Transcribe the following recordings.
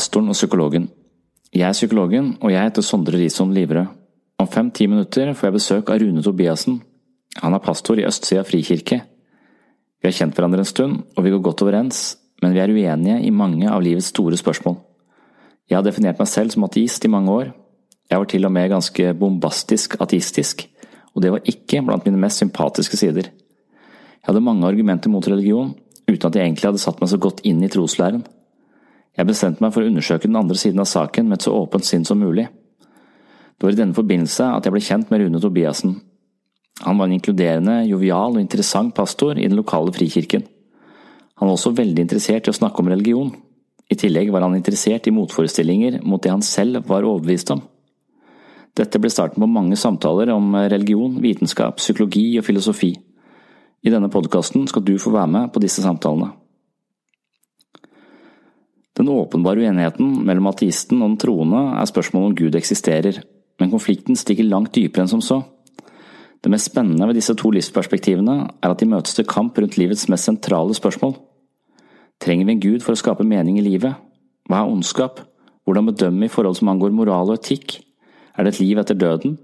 Pastoren og psykologen. Jeg er psykologen, og jeg heter Sondre Risholm Liverød. Om fem–ti minutter får jeg besøk av Rune Tobiassen. Han er pastor i Østsida frikirke. Vi har kjent hverandre en stund, og vi går godt overens, men vi er uenige i mange av livets store spørsmål. Jeg har definert meg selv som ateist i mange år. Jeg var til og med ganske bombastisk ateistisk, og det var ikke blant mine mest sympatiske sider. Jeg hadde mange argumenter mot religion, uten at jeg egentlig hadde satt meg så godt inn i troslæren. Jeg bestemte meg for å undersøke den andre siden av saken med et så åpent sinn som mulig. Det var i denne forbindelse at jeg ble kjent med Rune Tobiassen. Han var en inkluderende, jovial og interessant pastor i den lokale frikirken. Han var også veldig interessert i å snakke om religion. I tillegg var han interessert i motforestillinger mot det han selv var overbevist om. Dette ble starten på mange samtaler om religion, vitenskap, psykologi og filosofi. I denne podkasten skal du få være med på disse samtalene. Den åpenbare uenigheten mellom ateisten og den troende er spørsmålet om Gud eksisterer, men konflikten stikker langt dypere enn som så. Det mest spennende ved disse to livsperspektivene er at de møtes til kamp rundt livets mest sentrale spørsmål. Trenger vi en Gud for å skape mening i livet? Hva er ondskap? Hvordan bedømme i forhold som angår moral og etikk? Er det et liv etter døden?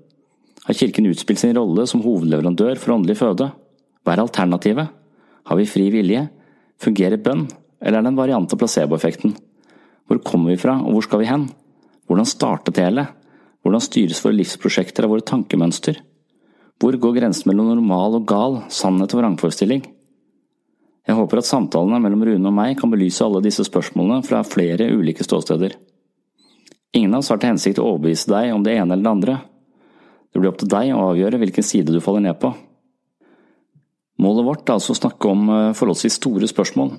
Har Kirken utspilt sin rolle som hovedleverandør for åndelig føde? Hva er alternativet? Har vi fri vilje? Fungerer bønn, eller er det en variant av placeboeffekten? Hvor kommer vi fra, og hvor skal vi hen? Hvordan startet det hele? Hvordan styres våre livsprosjekter av våre tankemønster? Hvor går grensen mellom normal og gal, sannhet og vrangforestilling? Jeg håper at samtalene mellom Rune og meg kan belyse alle disse spørsmålene fra flere ulike ståsteder. Ingen av oss har til hensikt å overbevise deg om det ene eller det andre. Det blir opp til deg å avgjøre hvilken side du faller ned på. Målet vårt er altså å snakke om forholdsvis store spørsmål.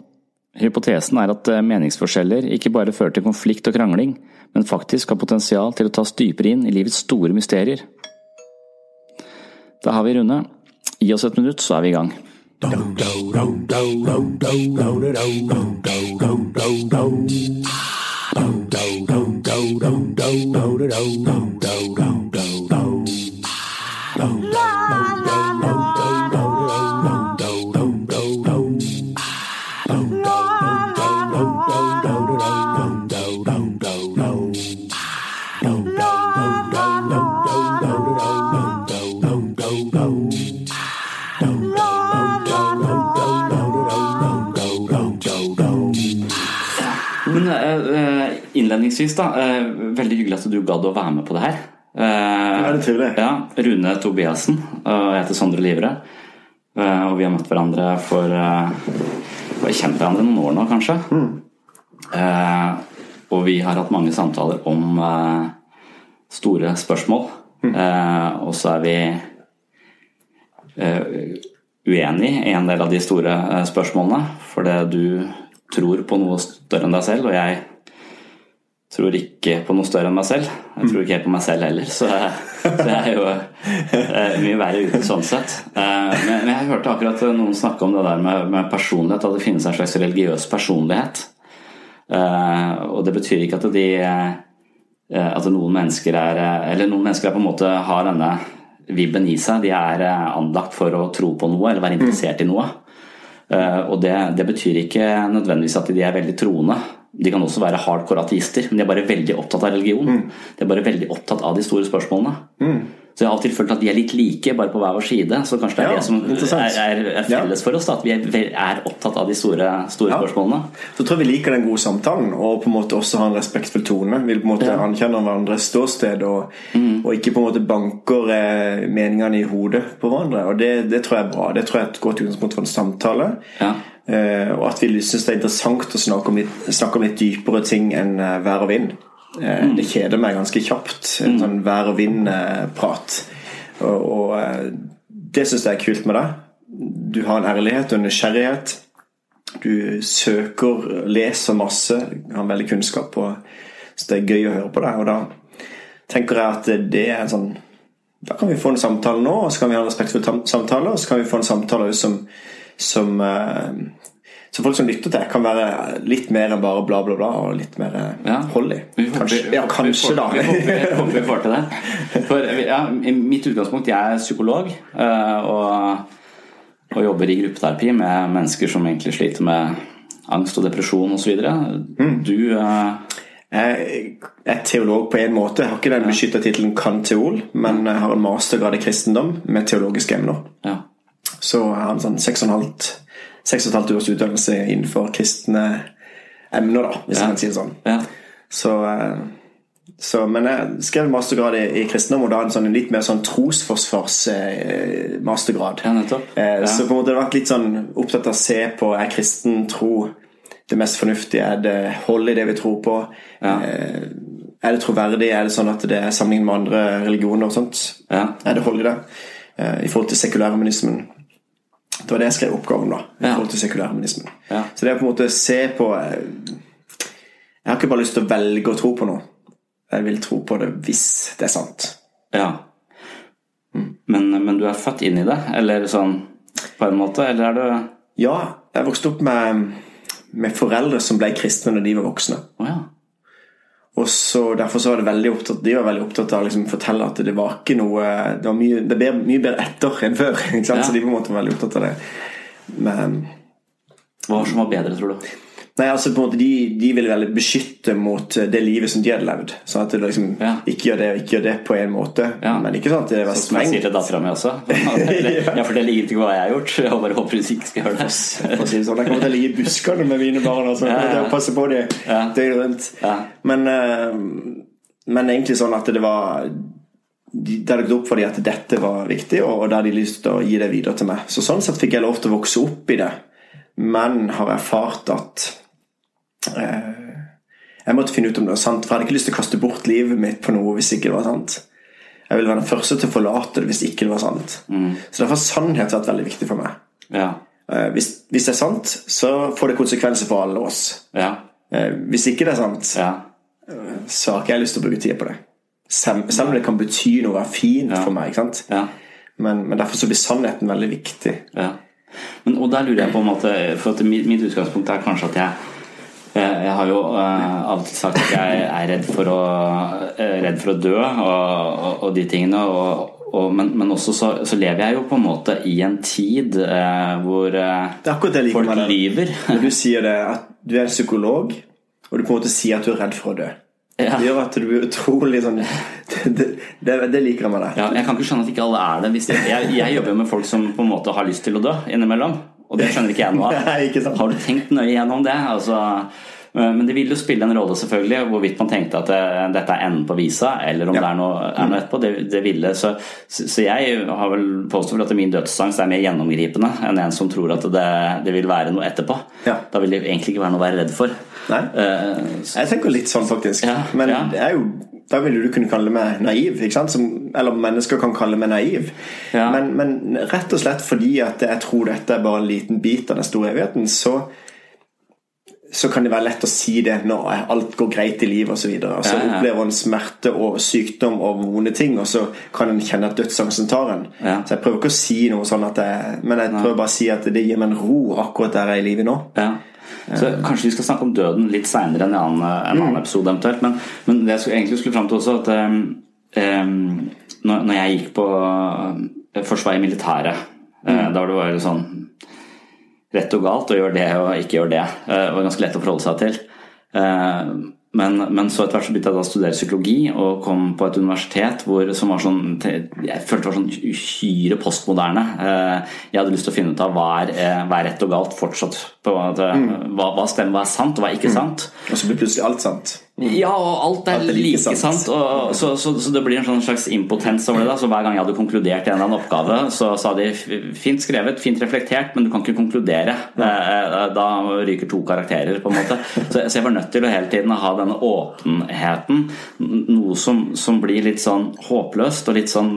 Hypotesen er at meningsforskjeller ikke bare fører til konflikt og krangling, men faktisk har potensial til å tas dypere inn i livets store mysterier. Da har vi Rune. Gi oss et minutt, så er vi i gang. Innledningsvis, da, veldig hyggelig at du gadd å være med på det her. Ja, det trivelig. Ja, Rune Tobiassen og jeg heter Sondre Livre. Og vi har møtt hverandre for Vi har kjent hverandre noen år nå, kanskje. Mm. Og vi har hatt mange samtaler om store spørsmål. Mm. Og så er vi uenig i en del av de store spørsmålene. Fordi du tror på noe større enn deg selv, og jeg tror ikke på noe større enn meg selv. Jeg tror ikke helt på meg selv heller, så, så jeg er jo mye verre ute sånn sett. Men jeg hørte akkurat noen snakke om det der med, med personlighet, at det finnes en slags religiøs personlighet. Og det betyr ikke at de at noen mennesker er Eller noen mennesker er på en måte har denne vibben i seg. De er anlagt for å tro på noe eller være interessert i noe. Og det, det betyr ikke nødvendigvis at de er veldig troende. De kan også være hardcore ateister, men de er bare veldig opptatt av religion. Mm. De er bare veldig opptatt av de store spørsmålene. Mm. Så jeg har av og til følt at de er litt like, bare på hver vår side. Så kanskje det er Ja, det som er, er, er felles for oss, da, at vi er, er opptatt av de store, store Ja. spørsmålene. Så tror jeg vi liker den gode samtalen, og på en måte også har en respektfull tone. Vil på en måte Ja. anerkjenne hverandres ståsted, og, og ikke på en måte banker eh, meningene i hodet på hverandre. Og det, det tror jeg er bra. Det tror jeg er et godt utgangspunkt for en samtale. Ja. Eh, og at vi syns det er interessant å snakke om litt, snakke om litt dypere ting enn eh, vær og vind. Eh, Det kjeder meg ganske kjapt, en sånn vær og vind-prat. Og, og eh, det syns jeg er kult med deg. Du har en ærlighet og en nysgjerrighet. Du søker, leser masse, har veldig kunnskap, og, så det er gøy å høre på deg. Og da tenker jeg at det er en sånn Da kan vi få en samtale nå, og så kan vi ha en respektfull samtale, og så kan vi få en samtale som, som uh, så folk som lytter til, kan være litt mer enn bare bla, bla, bla, og litt mer eh, ja. hold i. Kanskje, ja, kanskje da. Vi håper vi får til det. For ja, mitt utgangspunkt, jeg er psykolog, og og jobber i gruppeterapi med mennesker som egentlig sliter med angst og depresjon osv. Mm. Du. Jeg er teolog på en måte. Jeg har ikke den beskytta tittelen kanteol, men jeg har en mastergrad i kristendom med teologiske emner. Ja. Så jeg har en sånn seks og et halvt års utdannelse innenfor kristne emner, da, hvis ja. jeg kan si det sånn. Ja. Så uh, så, men jeg skrev mastergrad i, i kristendom, og da en sånn, litt mer sånn trosforsvars-mastergrad. Eh, ja, eh, ja. Så på en måte det har vært litt sånn opptatt av å se på er kristen tro det mest fornuftige? Er det hold i det vi tror på? Ja. Eh, er det troverdig? Er det sånn at det er sammenlignet med andre religioner? og sånt? Er det hold i det? Eh, I forhold til sekulærhumanismen. Det var det jeg skrev oppgaven da. I forhold til sekulærhumanismen. Så det er på en måte se på eh, Jeg har ikke bare lyst til å velge å tro på noe. Jeg vil tro på det hvis det er sant. Ja. Mm. Men, men, du er født inn i det, eller sånn på en måte, eller er du Ja, jeg vokste opp med, med foreldre som ble kristne når de var voksne. Oh, ja. Og så Derfor så var det veldig opptatt, de var veldig opptatt av å liksom fortelle at det var ikke noe Det var mye, det ble mye bedre etter enn før. Ikke sant? Ja. Så de på en måte var veldig opptatt av det. Men Hva som var bedre, tror du? Nei, altså på en måte De, de ville veldig beskytte mot eh, det livet som de hadde levd. Sånn at det liksom ja. Ikke gjør det og ikke gjør det på en måte. Ja. Men ikke sånn at det var strengt. Som jeg sier til dattera mi også. Jeg forteller ingenting ikke hva jeg har gjort. Jeg bare håper hun ikke skal gjøre det. For å si det sånn, Jeg kommer til å ligge i buskene med mine barn altså. ja, ja. passe på dem døgnet rundt. Men, uh, men egentlig sånn at det var det hadde gått opp for dem at dette var viktig, og da hadde de lyst til å gi det videre til meg. Så Sånn sett fikk jeg lov til å vokse opp i det, men har erfart at Eh, jeg måtte finne ut om det var sant, for jeg hadde ikke lyst til å kaste bort livet mitt på noe hvis ikke det var sant. Jeg ville være den første til å forlate det hvis ikke det var sant. Mm. Så derfor har sannhet vært veldig viktig for meg. Ja. Eh, hvis, hvis, det er sant, så får det konsekvenser for alle oss. Ja. Eh, hvis ikke det er sant, ja. så har ikke jeg lyst til å bruke tid på det. Selv, selv om det kan bety noe være fint for meg. Men, men, derfor så blir sannheten veldig viktig. Men, og der lurer jeg på en måte For mitt, mitt utgangspunkt er kanskje at jeg jeg har jo uh, av og til sagt at jeg er redd for å, uh, redd for å dø og, og, og, de tingene. Og, men, men, også så, så, lever jeg jo på en måte i en tid hvor folk lyver. Når du sier det, at du er psykolog, og du på en måte sier at du er redd for å dø. Ja. Det gjør at du blir utrolig sånn det, det, det, liker jeg med deg. Ja, jeg kan ikke skjønne at ikke alle er det. Jeg, jeg, jobber jo med folk som på en måte har lyst til å dø innimellom. Og det skjønner ikke jeg noe av. Har du tenkt nøye gjennom det? Altså, men det vil jo spille en rolle, selvfølgelig, hvorvidt man tenkte at det, eh, dette er enden på visa, eller om ja. det er noe, er noe etterpå. Det, det ville, så, så, jeg har vel påstått at min dødsangst er mer gjennomgripende enn en som tror at det, det vil være noe etterpå. Ja. Da vil det egentlig ikke være noe å være redd for. Nei. Uh, jeg tenker litt sånn, faktisk. Ja, men det er jo da ville du kunne kalle meg naiv. Som, eller mennesker kan kalle meg naiv. Ja. Men, men, rett og slett fordi at jeg tror dette er bare en liten bit av den store evigheten, så, så kan det være lett å si det når alt går greit i livet osv. Så, og så opplever en smerte og sykdom og vonde ting, og så kan en kjenne at dødsangsten tar en. Ja. Så jeg prøver ikke å si noe sånn at jeg, Men jeg prøver bare å si at det gir meg en ro akkurat der jeg er i livet nå. Ja. Så Kanskje vi skal snakke om døden litt seinere enn i en annen, en annen mm. episode eventuelt. Men, men, det jeg skulle, egentlig skulle fram til også, at um, når, når, jeg gikk på Forsvaret i militæret, mm. da var det bare sånn rett og galt og gjør det og ikke gjør det. Uh, det var ganske lett å forholde seg til. Uh, men, men, så etter hvert så begynte jeg da å studere psykologi og kom på et universitet hvor, som var sånn Jeg følte det var sånn uhyre postmoderne. Eh, jeg hadde lyst til å finne ut av hva er, eh, hva er rett og galt fortsatt. På, mm. hva, hva stemmer, hva er sant, og hva er ikke mm. sant. Og så blir plutselig alt sant. Ja, og alt er, alt er like, sant. sant og, så, så, så, det blir en sånn slags impotens over det. da Så Hver gang jeg hadde konkludert i en eller annen oppgave, så sa de fint skrevet, fint reflektert, men du kan ikke konkludere. Eh, da ryker to karakterer, på en måte. Så, jeg var nødt til å hele tiden ha denne åpenheten. Noe som, som blir litt sånn håpløst og litt sånn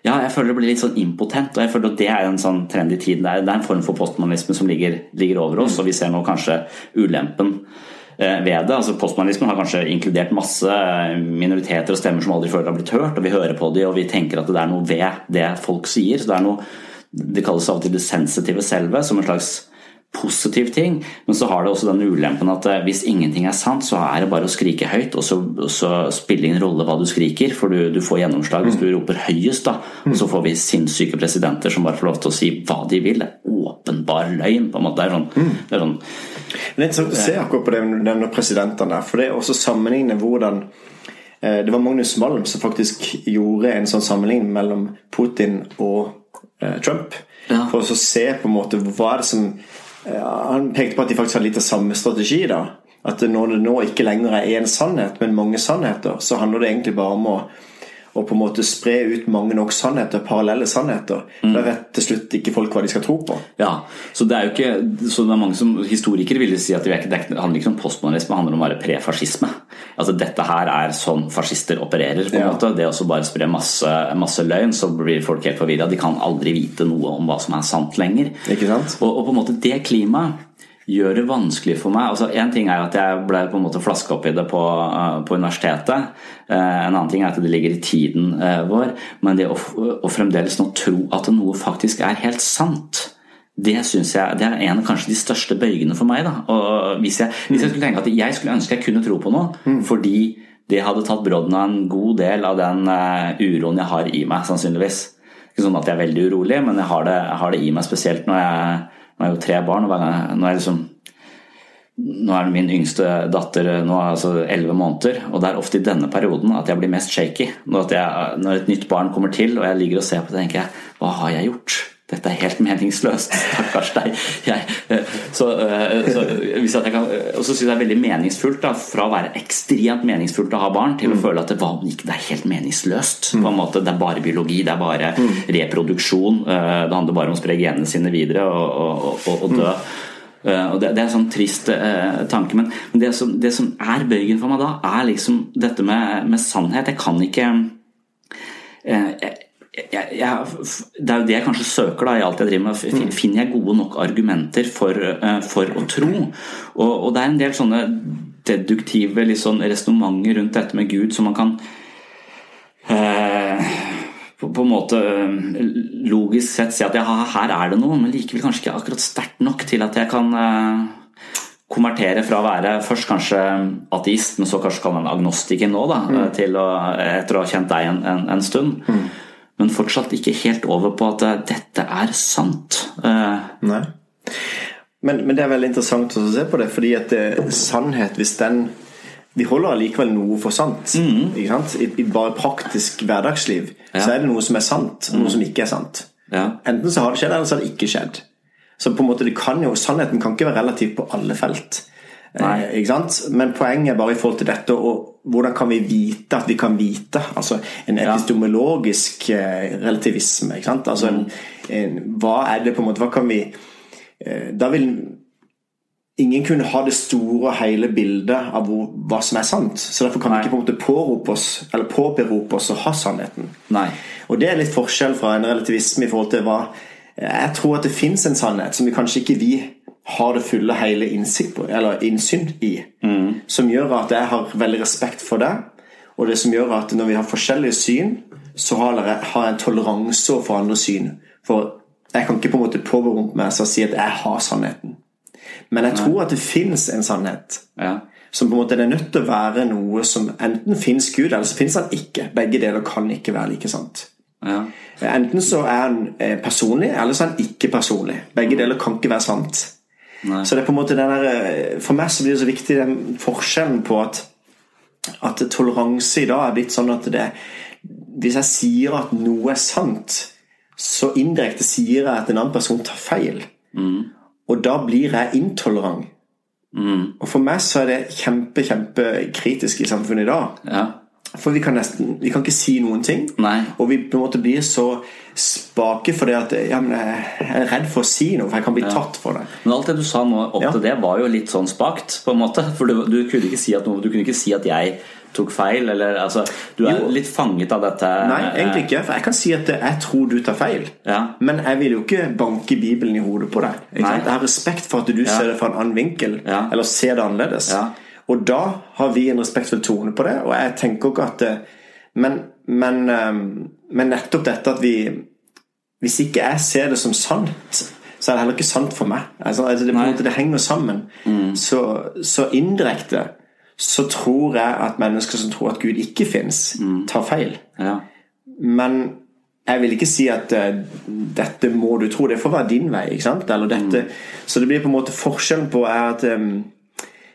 ja, jeg føler det blir litt sånn impotent, og jeg føler at det er en sånn trend i tiden. Det er, en form for postmodernisme som ligger, ligger over oss, mm. og vi ser nå kanskje ulempen eh, ved det. Altså Postmodernismen har kanskje inkludert masse minoriteter og stemmer som aldri før har blitt hørt, og vi hører på dem, og vi tenker at det er noe ved det folk sier. så Det er noe, det kalles av og til det sensitive selve, som en slags positiv ting, men så har det også den ulempen at eh, hvis ingenting er sant, så er det bare å skrike høyt, og så, så spiller det ingen rolle hva du skriker, for du, du får gjennomslag hvis du mm. roper høyest. da, Og så får vi sinnssyke presidenter som bare får lov til å si hva de vil. Det er åpenbar løgn. på en måte. Det er sånn, mm. det er sånn det er interessant å se akkurat på denne presidentene der, for det er også sammenligne hvordan eh, det var Magnus Malm som faktisk gjorde en sånn sammenligning mellom Putin og eh, Trump. Ja. For å se på en måte hva er det som han pekte på at de faktisk har litt av samme strategi. da At når det nå ikke lenger er én sannhet, men mange sannheter, så handler det egentlig bare om å og på en måte spre ut mange nok sannheter, parallelle sannheter. Mm. Da vet til slutt ikke folk hva de skal tro på. Ja, Så det er jo ikke, så det er mange som historikere vil si at det, handler ikke om postmodernisme, det handler om bare prefascisme. Altså Dette her er sånn fascister opererer. på en ja. måte. Det å bare spre masse, masse, løgn, så blir folk helt forvirra. De kan aldri vite noe om hva som er sant lenger. Ikke sant? Og, og på en måte det klimaet gjør det vanskelig for meg. altså Én ting er at jeg ble på en måte flaska opp i det på, uh, på universitetet. Uh, en annen ting er at det ligger i tiden uh, vår. Men det å, å, fremdeles nå tro at noe faktisk er helt sant, det synes jeg det er en av kanskje de største bøygene for meg. da, og hvis jeg, hvis jeg skulle tenke at jeg skulle ønske jeg kunne tro på noe, mm. fordi det hadde tatt brodden av en god del av den uroen jeg har i meg, sannsynligvis. Ikke sånn at jeg er veldig urolig, men jeg har det, jeg har det i meg spesielt når jeg nå er jo tre barn, og nå er, liksom, nå er min yngste datter nå er altså 11 måneder, og det er ofte i denne perioden at jeg blir mest shaky. Når, jeg, når et nytt barn kommer til og jeg ligger og ser på det, tenker jeg hva har jeg gjort? Dette er helt meningsløst. Stakkars deg. Jeg, så, så, hvis jeg kan, og så syns jeg det er veldig meningsfullt, da, fra å være ekstremt meningsfullt å ha barn, til å mm. føle at det, det, er helt meningsløst. på en mm. måte, Det er bare biologi, det er bare mm. reproduksjon. Eh, det handler bare om å spre genene sine videre og, og, og, og dø. Uh, og det, det, er en sånn trist uh, tanke, men, men det, som, det, som, er bøygen for meg da, er liksom dette med, med sannhet. Jeg kan ikke uh, jeg, jeg, jeg, det er jo det jeg kanskje søker da, i alt jeg driver med. Mm. Finner jeg gode nok argumenter for, uh, for å tro? Og, og, det er en del sånne deduktive liksom, resonnementer rundt dette med Gud som man kan eh, på, på, en måte uh, logisk sett si at ja, her er det noe, men likevel kanskje ikke akkurat sterkt nok til at jeg kan konvertere fra å være først kanskje ateist, men så kanskje kan være agnostiker nå, da, mm. til å, etter å ha kjent deg en, en, en stund. Mm men fortsatt ikke helt over på at eh, dette er sant. Eh, Nei. Men, men det er veldig interessant å se på det, fordi at det, eh, sannhet, hvis den Vi holder allikevel noe for sant. Mm. I, I, bare praktisk hverdagsliv ja. så er det noe som er sant, og noe som ikke er sant. Ja. Enten så har det skjedd, eller så har det ikke skjedd. Så på en måte det kan jo, Sannheten kan ikke være relativ på alle felt. Eh, Men poenget er bare i forhold til dette og hvordan kan vi vite at vi kan vite? Altså en epistemologisk eh, relativisme. Altså en, en, hva er det på en måte Hva kan vi eh, Da vil ingen kunne ha det store og hele bildet av hvor, hva som er sant. Så derfor kan Nei. vi ikke på en måte pårope oss Eller påberope oss å ha sannheten. Nei. Og det er litt forskjell fra en relativisme i forhold til hva Jeg tror at det fins en sannhet som vi kanskje ikke vi har det fulle hele innsikt på, eller innsyn i. Mm. Som gjør at jeg har veldig respekt for det. Og det som gjør at når vi har forskjellige syn, så har jeg en toleranse for andre syn. For jeg kan ikke på en måte påberope meg og si at jeg har sannheten. Men jeg tror at det fins en sannhet. Ja. Som på en måte er nødt til å være noe som enten fins Gud, eller så fins han ikke. Begge deler kan ikke være like sant. Ja. Enten så er han eh, personlig, eller så er han ikke personlig. Begge deler kan ikke være sant. Nei. Så det er på en måte den der, eh, For meg så blir det så viktig den forskjellen på at, at toleranse i dag er blitt sånn at det Hvis jeg sier at noe er sant, så indirekte sier jeg at en annen person tar feil. Mm. Og da blir jeg intolerant. Mm. Og for meg så er det kjempe, kjempekritisk i samfunnet i dag. Ja. For vi kan nesten Vi kan ikke si noen ting. Nei. Og vi på en måte blir så spake fordi at ja, jeg er redd for å si noe, for jeg kan bli ja. tatt for det. Men alt det du sa nå opp ja. til det, var jo litt sånn spakt, på en måte. For du, du, kunne ikke si at du kunne ikke si at jeg tok feil? Eller altså Du er jo. litt fanget av dette? Nei, egentlig ikke. For jeg kan si at jeg tror du tar feil. Ja. Men jeg vil jo ikke banke Bibelen i hodet på deg. Jeg har respekt for at du ja. ser det fra en annen vinkel, ja. eller ser det annerledes. Og da har vi en respektfull tone på det, og jeg tenker ikke at det, men, men, ehm, men nettopp dette at vi Hvis ikke jeg ser det som sant så er det heller ikke sant for meg. Altså, altså det, måte, det, henger sammen. Mm. Så, så, indirekte så tror jeg at mennesker som tror at Gud ikke fins, mm. tar feil. Ja. Men jeg vil ikke si at uh, dette må du tro. Det får være din vei. ikke sant? Dette, mm. Så det blir på en måte forskjellen på er at um,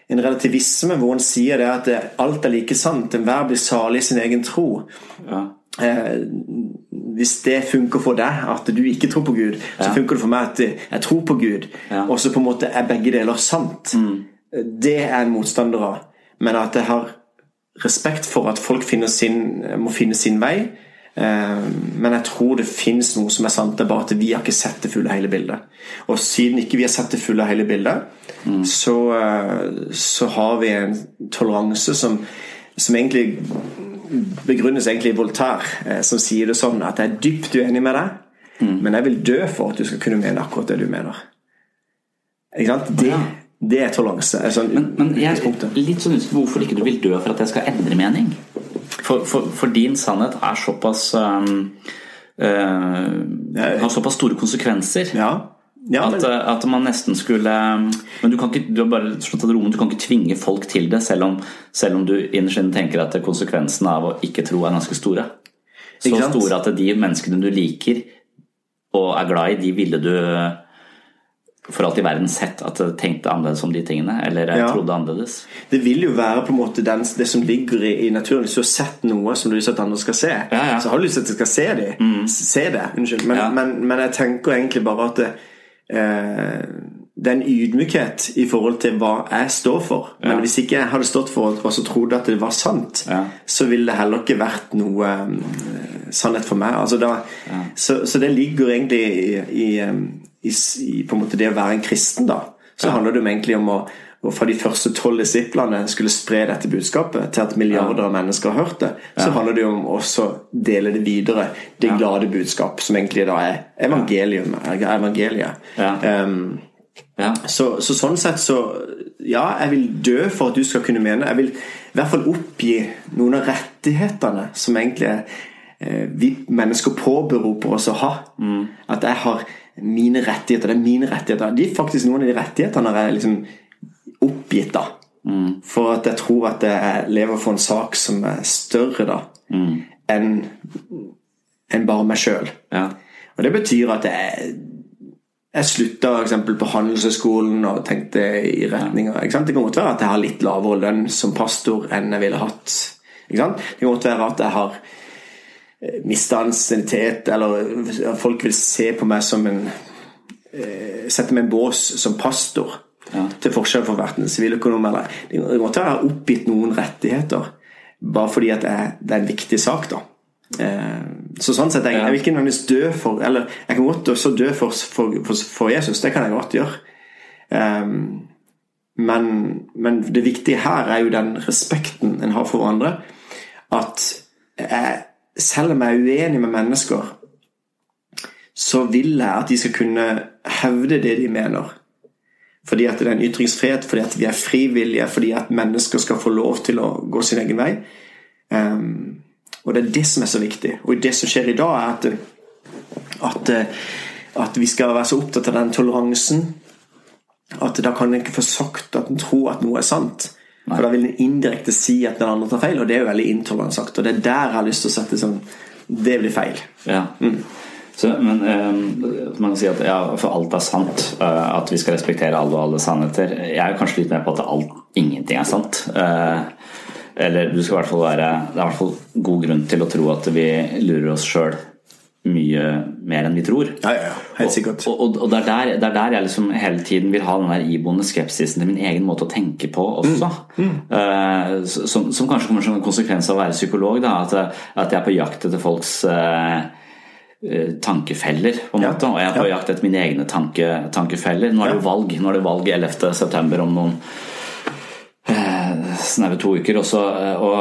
en relativisme hvor en sier det at alt er like sant, enhver blir salig i sin egen tro. Ja. Eh, hvis det funker for deg, at du ikke tror på Gud, så funker det for meg at jeg tror på Gud. Ja. Og så på en måte er begge deler sant. Mm. Det er en motstander av. Men at jeg har respekt for at folk sin, må finne sin vei. Eh, men jeg tror det finnes noe som er sant, det er bare at vi har ikke sett det fulle hele bildet. Og siden ikke vi har sett det fulle hele bildet, mm. så, eh, så, har vi en toleranse som, som egentlig begrunnes egentlig i Voltaire, eh, som sier det sånn at jeg er dypt uenig med deg, mm. men jeg vil dø for at du skal kunne mene akkurat det du mener. Ikke sant? Det. Det er toleranse. Sånn, men, men jeg er litt sånn usikker på hvorfor ikke du vil dø for at jeg skal endre mening. For, for, for din sannhet er såpass um, uh, Har såpass store konsekvenser. Ja ja, men... at, eh, at, man nesten skulle Men du kan ikke du bare slått av rommet, du kan ikke tvinge folk til det, selv om, selv om du innerst inne tenker at konsekvensene av å ikke tro er ganske store. Så store at de menneskene du liker og er glad i, de ville du for alt i verden sett at jeg tenkte annerledes om de tingene, eller ja. trodde annerledes. Det vil jo være på en måte den, det som ligger i, i, naturen. Hvis du har sett noe som du vil at andre skal se, ja, ja. så har du lyst til at de skal se det. Mm. Se det, unnskyld. Men, men, men, jeg tenker egentlig bare at det, eh, det er en ydmykhet i forhold til hva jeg står for. Men hvis ikke jeg hadde stått for og så trodde at det var sant, så ville det heller ikke vært noe eh, sannhet for meg. Altså da, så, så, det ligger egentlig i, i, i, i, på en måte det å være en kristen. da Så handler det egentlig om å og fra de første tolv disiplene skulle spre dette budskapet til at milliarder av mennesker har hørt det, så handler det jo om også dele det videre. Det glade budskap, som egentlig da er evangelium, evangeliet. Um, så, så, sånn sett så Ja, jeg vil dø for at du skal kunne mene. Jeg vil i hvert fall oppgi noen av rettighetene som egentlig eh, vi mennesker påberoper oss å ha. Mm. At jeg har mine rettigheter. Det er mine rettigheter. De er faktisk noen av de rettighetene jeg liksom oppgitt, da. Mm. For at jeg tror at jeg lever for en sak som er større da mm. enn en bare meg sjøl. Ja. Og det betyr at jeg, jeg slutta f.eks. på Handelshøyskolen og tenkte i retninger Det kan godt være at jeg har litt lavere lønn som pastor enn jeg ville hatt. Det kan godt være at jeg har eh, mista ansiennitet, eller folk vil se på meg som en eh, Sette meg i en bås som pastor. Ja. Til forskjell fra verten siviløkonom. Eller det måtte ha oppgitt noen rettigheter bare fordi at det er en viktig sak. da eh, så sånn sett, jeg, jeg vil ikke nødvendigvis dø for Eller jeg kan godt også dø for, for, for, for Jesus. Det kan jeg godt gjøre. Um, men, men, det viktige her er jo den respekten en har for hverandre. At jeg, selv om jeg er uenig med mennesker, så vil jeg at de skal kunne hevde det de mener. Fordi at det er en ytringsfrihet, fordi at vi er frivillige, fordi at mennesker skal få lov til å gå sin egen vei. Um, og det er det som er så viktig. Og det som skjer i dag, er at, at, at vi skal være så opptatt av den toleransen at da kan en ikke få sagt at en tror at noe er sant. For da vil en indirekte si at den andre tar feil, og det er jo veldig intolerant sagt. Og det er der jeg har lyst til å sette sånn Det blir feil. Ja. Mm. Så, men um, man kan si at ja, for alt er sant. Uh, at vi skal respektere alle og alle sannheter. Jeg er kanskje litt med på at alt, ingenting er sant. Uh, eller du skal i hvert fall være Det er i hvert fall god grunn til å tro at vi lurer oss sjøl mye mer enn vi tror. Ja, ja, helt sikkert. Og, og, og det, er der, det, er der, jeg liksom hele tiden vil ha den der iboende skepsisen til min egen måte å tenke på også. Mm. Mm. Uh, som, som, kanskje kommer som en konsekvens av å være psykolog. Da, at, at jeg er på jakt etter folks uh, tankefeller, på en ja. måte. Og jeg er på jakt etter mine egne tanke, tankefeller. Nå er det jo valg. Nå er det valg 11.9. om noen eh, snaue to uker. Og og,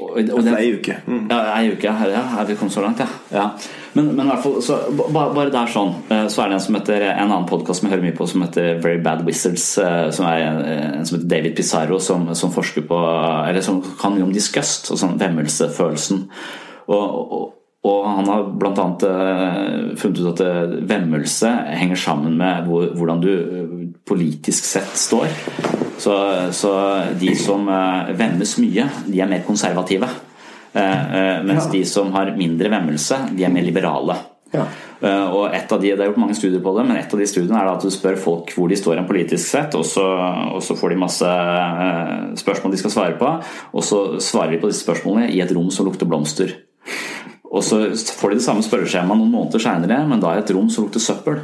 og, og det, ei uke. Mm. Ja, ei uke. Ja, er vi kommet så langt, ja. ja. Men, men, fall, så, bare, bare der sånn, så er det en som heter en annen podkast som jeg hører mye på, som heter Very Bad Wizards. Som er en som heter David Pizarro, som, som forsker på Eller som kan mye om disgust, og sånn vemmelsefølelsen. og, og og han har bl.a. Funnet ut at vemmelse henger sammen med hvordan du politisk sett står. Så, så de som uh, vemmes mye, de er mer konservative. mens ja. de som har mindre vemmelse, de er mer liberale. Ja. og et av de, Det er gjort mange studier på det, men et av de studiene er at du spør folk hvor de står en politisk sett, og så, og så får de masse spørsmål de skal svare på, og så svarer de på disse spørsmålene i et rom som lukter blomster. Og så får de det samme spørreskjemaet noen måneder seinere, men da i et rom som lukter søppel.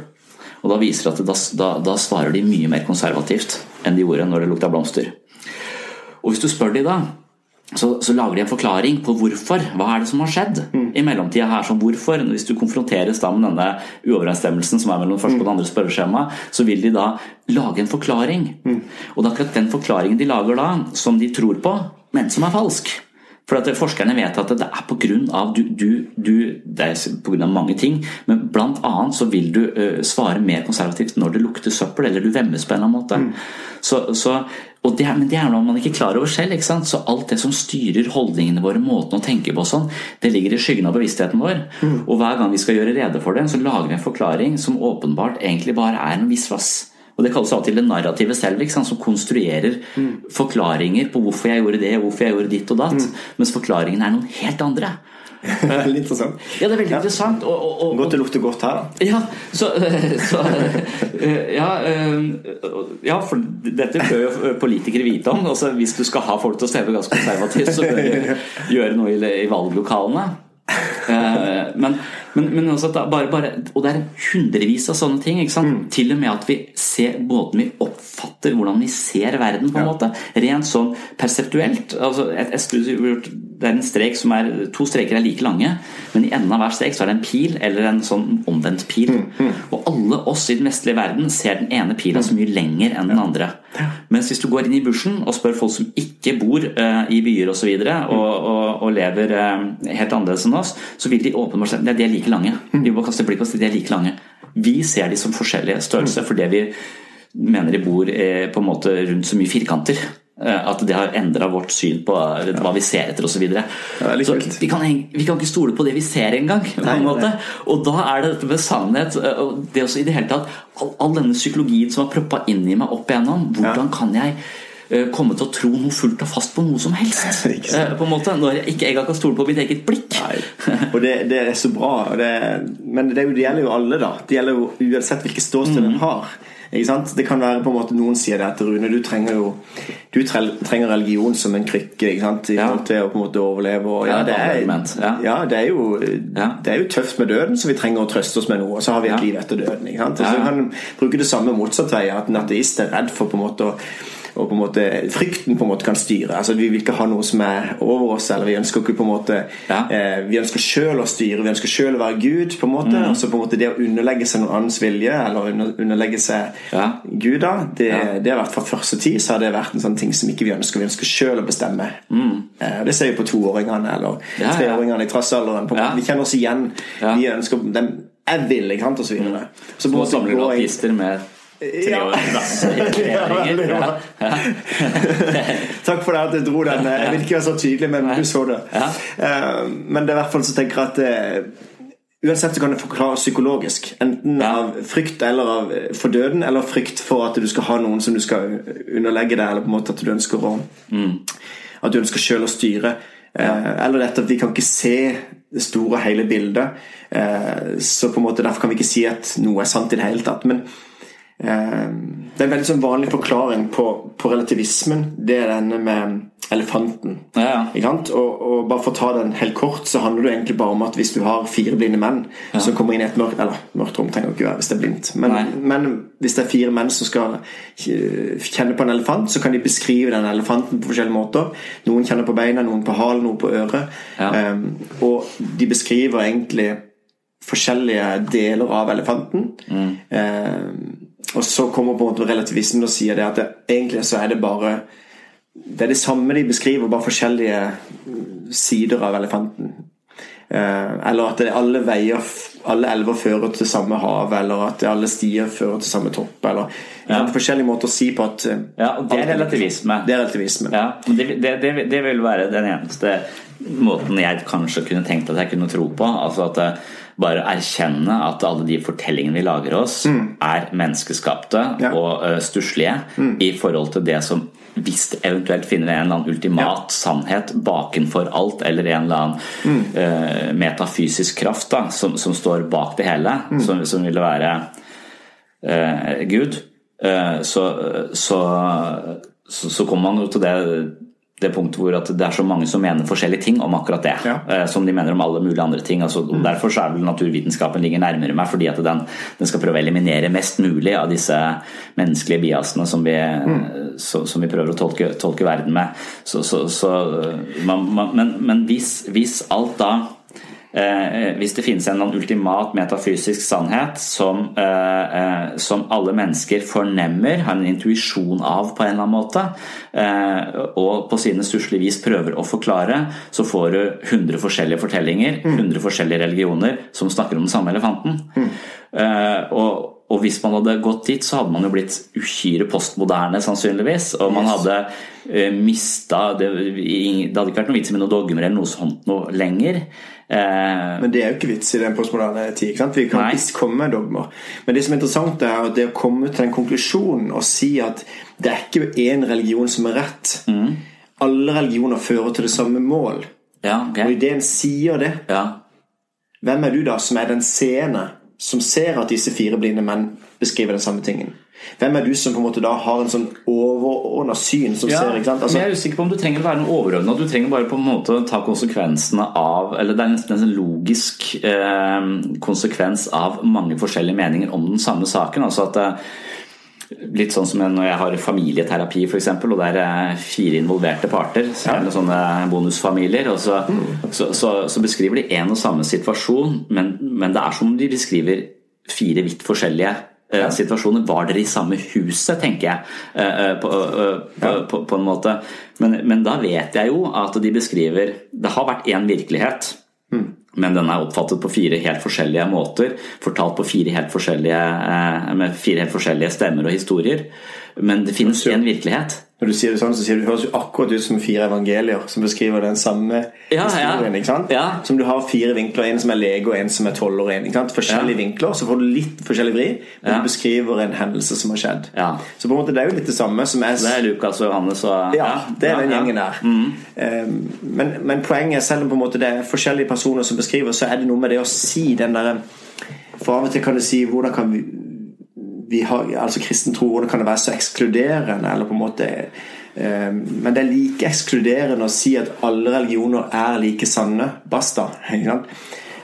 Og da viser det at da, da, svarer de mye mer konservativt enn de gjorde når det lukta blomster. Og hvis du spør de da, så, så, lager de en forklaring på hvorfor. Hva er det som har skjedd mm. i mellomtida her? som hvorfor? Hvis du konfronteres da med denne uoverensstemmelsen som er mellom første og det andre spørreskjemaet, så vil de da lage en forklaring. Mm. Og det er akkurat den forklaringen de lager da, som de tror på, men som er falsk. For at Forskerne vet at det er pga. Du, du, du, det er på grunn av mange ting, men bl.a. så vil du uh, svare mer konservativt når det lukter søppel, eller du vemmes på en eller annen måte. Mm. Så, så, det er, men det er noe man ikke klarer over selv. ikke sant? Så alt det som styrer holdningene våre, måten å tenke på sånn, det ligger i skyggen av bevisstheten vår. Mm. Og hver gang vi skal gjøre rede for det, så lager vi en forklaring som åpenbart egentlig bare er en visvas. Og Det kalles av og til det narrativet selv, som konstruerer mm. forklaringer på hvorfor jeg gjorde det hvorfor jeg gjorde ditt og datt, mm. mens forklaringen er noen helt andre. veldig interessant. Ja, det er veldig ja. interessant. Og, og, og, godt det lukter godt her, da. Ja, så, så ja, ja, for dette bør jo politikere vite om. Altså, hvis du skal ha folk til å stemme ganske konservativt, så bør du gjøre noe i, valglokalene. Eh, men, men, også altså bare, bare, Og det er hundrevis av sånne ting. Mm. Til og med at vi ser måten vi oppfatter hvordan vi ser verden, på en ja. måte. Rent sånn perseptuelt. Altså et, et det er en strek som er To streker er like lange, men i enden av hver strek så er det en pil eller en sånn omvendt pil. Mm, mm. Og alle oss i den vestlige verden ser den ene pila så mye lenger enn den andre. Mens hvis du går inn i bushen og spør folk som ikke bor uh, i byer osv., og, så videre, og, og, og lever uh, helt annerledes enn oss, så vil de åpenbart si at de er like lange. Mm. Vi må kaste blikk på de er like lange. Vi ser de som forskjellige størrelser fordi vi mener de bor eh, på en måte rundt så mye firkanter. Eh, at det har endra vårt syn på hva vi ser etter osv. Så, vi, kan, vi kan ikke stole på det vi ser engang. Og da er det dette med sannhet Og det også i det hele tatt, all, all denne psykologien som har proppa inn i meg opp igjennom. Hvordan kan jeg eh, komme til å tro noe fullt og fast på noe som helst. på en måte, Når jeg ikke engang kan stole på mitt eget blikk. og det, det, er så bra. Det, men det, det, gjelder jo alle, da. Det gjelder jo uansett hvilket ståsted mm. en har. Det kan være på en måte Noen sier det at Rune, du trenger jo Du trenger religion som en krykke i forhold til å på en måte overleve. Og, ja, det er, ja, det er, jo, det er jo tøft med døden, så vi trenger å trøste oss med noe. Og så har vi et liv etter døden. Ikke sant? Og så kan bruke det samme motsatt vei, at en ateist er redd for på en måte å og på en måte frykten på en måte kan styre. Altså Vi vil ikke ha noe som er over oss, eller vi ønsker ikke på en måte ja. eh, Vi ønsker sjøl å styre, vi ønsker sjøl å være Gud. på en måte mm. Altså på en måte Det å underlegge seg noen annens vilje, eller underlegge seg ja. Gud, da det, ja. det har vært fra første tid så har det vært en sånn ting som ikke vi ønsker. Vi ønsker sjøl å bestemme. Mm. Eh, det ser vi på toåringene eller treåringene i trassalderen. Vi kjenner oss igjen. Vi ønsker dem jeg vil, ikke sant, og så videre. Mm. Så på samler du artister med ja. Takk for det at jeg dro den. Jeg vil ikke være så tydelig, men du så det. Eh, men det er i hvert fall så tenker jeg at eh, Uansett så kan det forklares psykologisk. Enten av frykt eller av eh, for døden, eller frykt for at du skal ha noen som du skal underlegge deg, eller på en måte at du ønsker å mm. At du ønsker sjøl å styre. Eller dette at vi kan ikke se det store, hele bildet. Så på en måte derfor kan vi ikke si at noe er sant i det hele tatt. Men det er en veldig sånn vanlig forklaring på, på, relativismen. Det er denne med elefanten. Ja, ja. Og, og, bare for å ta den helt kort, så handler det egentlig bare om at hvis du har fire blinde menn ja. som kommer inn i et mørkt Eller mørkt rom trenger ikke være hvis det er blindt. Men, men, hvis det er fire menn som skal kjenne på en elefant, så kan de beskrive den elefanten på forskjellige måter. Noen kjenner på beina, noen på halen, noen på øret. Um, og de beskriver egentlig forskjellige deler av elefanten. Mm. Um, og så kommer på en måte relativismen og sier det at det, egentlig så er det bare det er det samme de beskriver, bare forskjellige sider av elefanten. Eh, eller at alle veier alle elver fører til samme hav, eller at alle stier fører til samme topp. Eller ja. forskjellige måter å si på at eh, Ja, og Det er relativisme. Det er relativisme. Ja, det, det, det, det, vil være den eneste måten jeg kanskje kunne tenkt at jeg kunne tro på. altså at eh, bare erkjenne at alle de fortellingene vi lager oss, mm. er menneskeskapte ja. og uh, stusslige mm. i forhold til det som hvis det eventuelt finner en eller annen ultimat ja. sannhet bakenfor alt, eller en eller annen mm. uh, metafysisk kraft da, som, som, står bak det hele, mm. som, som, ville være uh, Gud, så, så, så, så kommer man jo til det det punktet hvor det er så mange som mener forskjellige ting om akkurat det. Ja. Eh, som de mener om alle mulige andre ting. Altså, mm. Derfor så er vel naturvitenskapen ligger nærmere meg, fordi at den, den, skal prøve å eliminere mest mulig av disse menneskelige biasene som vi, mm. så, som vi prøver å tolke, tolke verden med. Så, så, man, man, men, men hvis, hvis alt da Eh, hvis det finnes en ultimat metafysisk sannhet som, eh, eh, som alle mennesker fornemmer, har en intuisjon av på en eller annen måte, og på sine stusslige vis prøver å forklare, så får du 100 forskjellige fortellinger, 100 mm. forskjellige religioner som snakker om den samme elefanten. Mm. Og, og hvis man hadde gått dit, så hadde man jo blitt uhyre postmoderne, sannsynligvis. Og man hadde mista det, det, hadde ikke vært noe vits med noen dogmer eller noe sånt noe lenger. Eh, men det er jo ikke vits i den postmoderne tid. ikke sant? Vi kan visst komme med dogmer. Men det som er interessant, er at det å komme til den konklusjonen og si at det er ikke én religion som er rett. Mm. Alle religioner fører til det samme mål. Ja, okay. Og idet en sier det, ja. hvem er du da som er den seende som ser at disse fire blinde menn beskriver den samme tingen? Hvem er du som på en måte da har en sånn overordna syn som ja, ser ikke sant? Altså, jeg er usikker på om du trenger å være noe overordna. Du trenger bare på en måte ta konsekvensene av Eller det er nesten en sånn logisk eh, konsekvens av mange forskjellige meninger om den samme saken. altså at eh, Litt sånn som når jeg har familieterapi f.eks., og det er fire involverte parter, så er det sånne bonusfamilier, og så, mm. så, så, så beskriver de en og samme situasjon, men, men det er som om de beskriver fire vidt forskjellige Eh, situasjoner. Var dere i samme huset, tenker jeg, eh, eh, på, på, på, på en måte. Men, men, da vet jeg jo at de beskriver Det har vært én virkelighet. Men den er oppfattet på fire helt forskjellige måter. Fortalt fire helt forskjellige, med fire helt forskjellige stemmer og historier. Men det finnes én virkelighet. Når du sier det sånn, så sier du, det høres jo akkurat ut som fire evangelier som beskriver den samme ja, historien. ikke sant? Ja. Som du har fire vinkler, en som er lege og en som er tolv år. en, ikke sant? Forskjellige vinkler, så får du litt forskjellig vri, men du beskriver en hendelse som har skjedd. Så på en måte det er jo litt det samme som er Det er Lukas og Johannes og Ja, det er den gjengen der. Mm. Um, men, men, poenget selv om på en måte det er forskjellige personer som beskriver, så er det noe med det å si den derre For av og til kan du si hvordan kan vi vi har, altså kristen tro, kan det være så ekskluderende? eller på en måte eh, Men det er like ekskluderende å si at alle religioner er like sanne. Basta.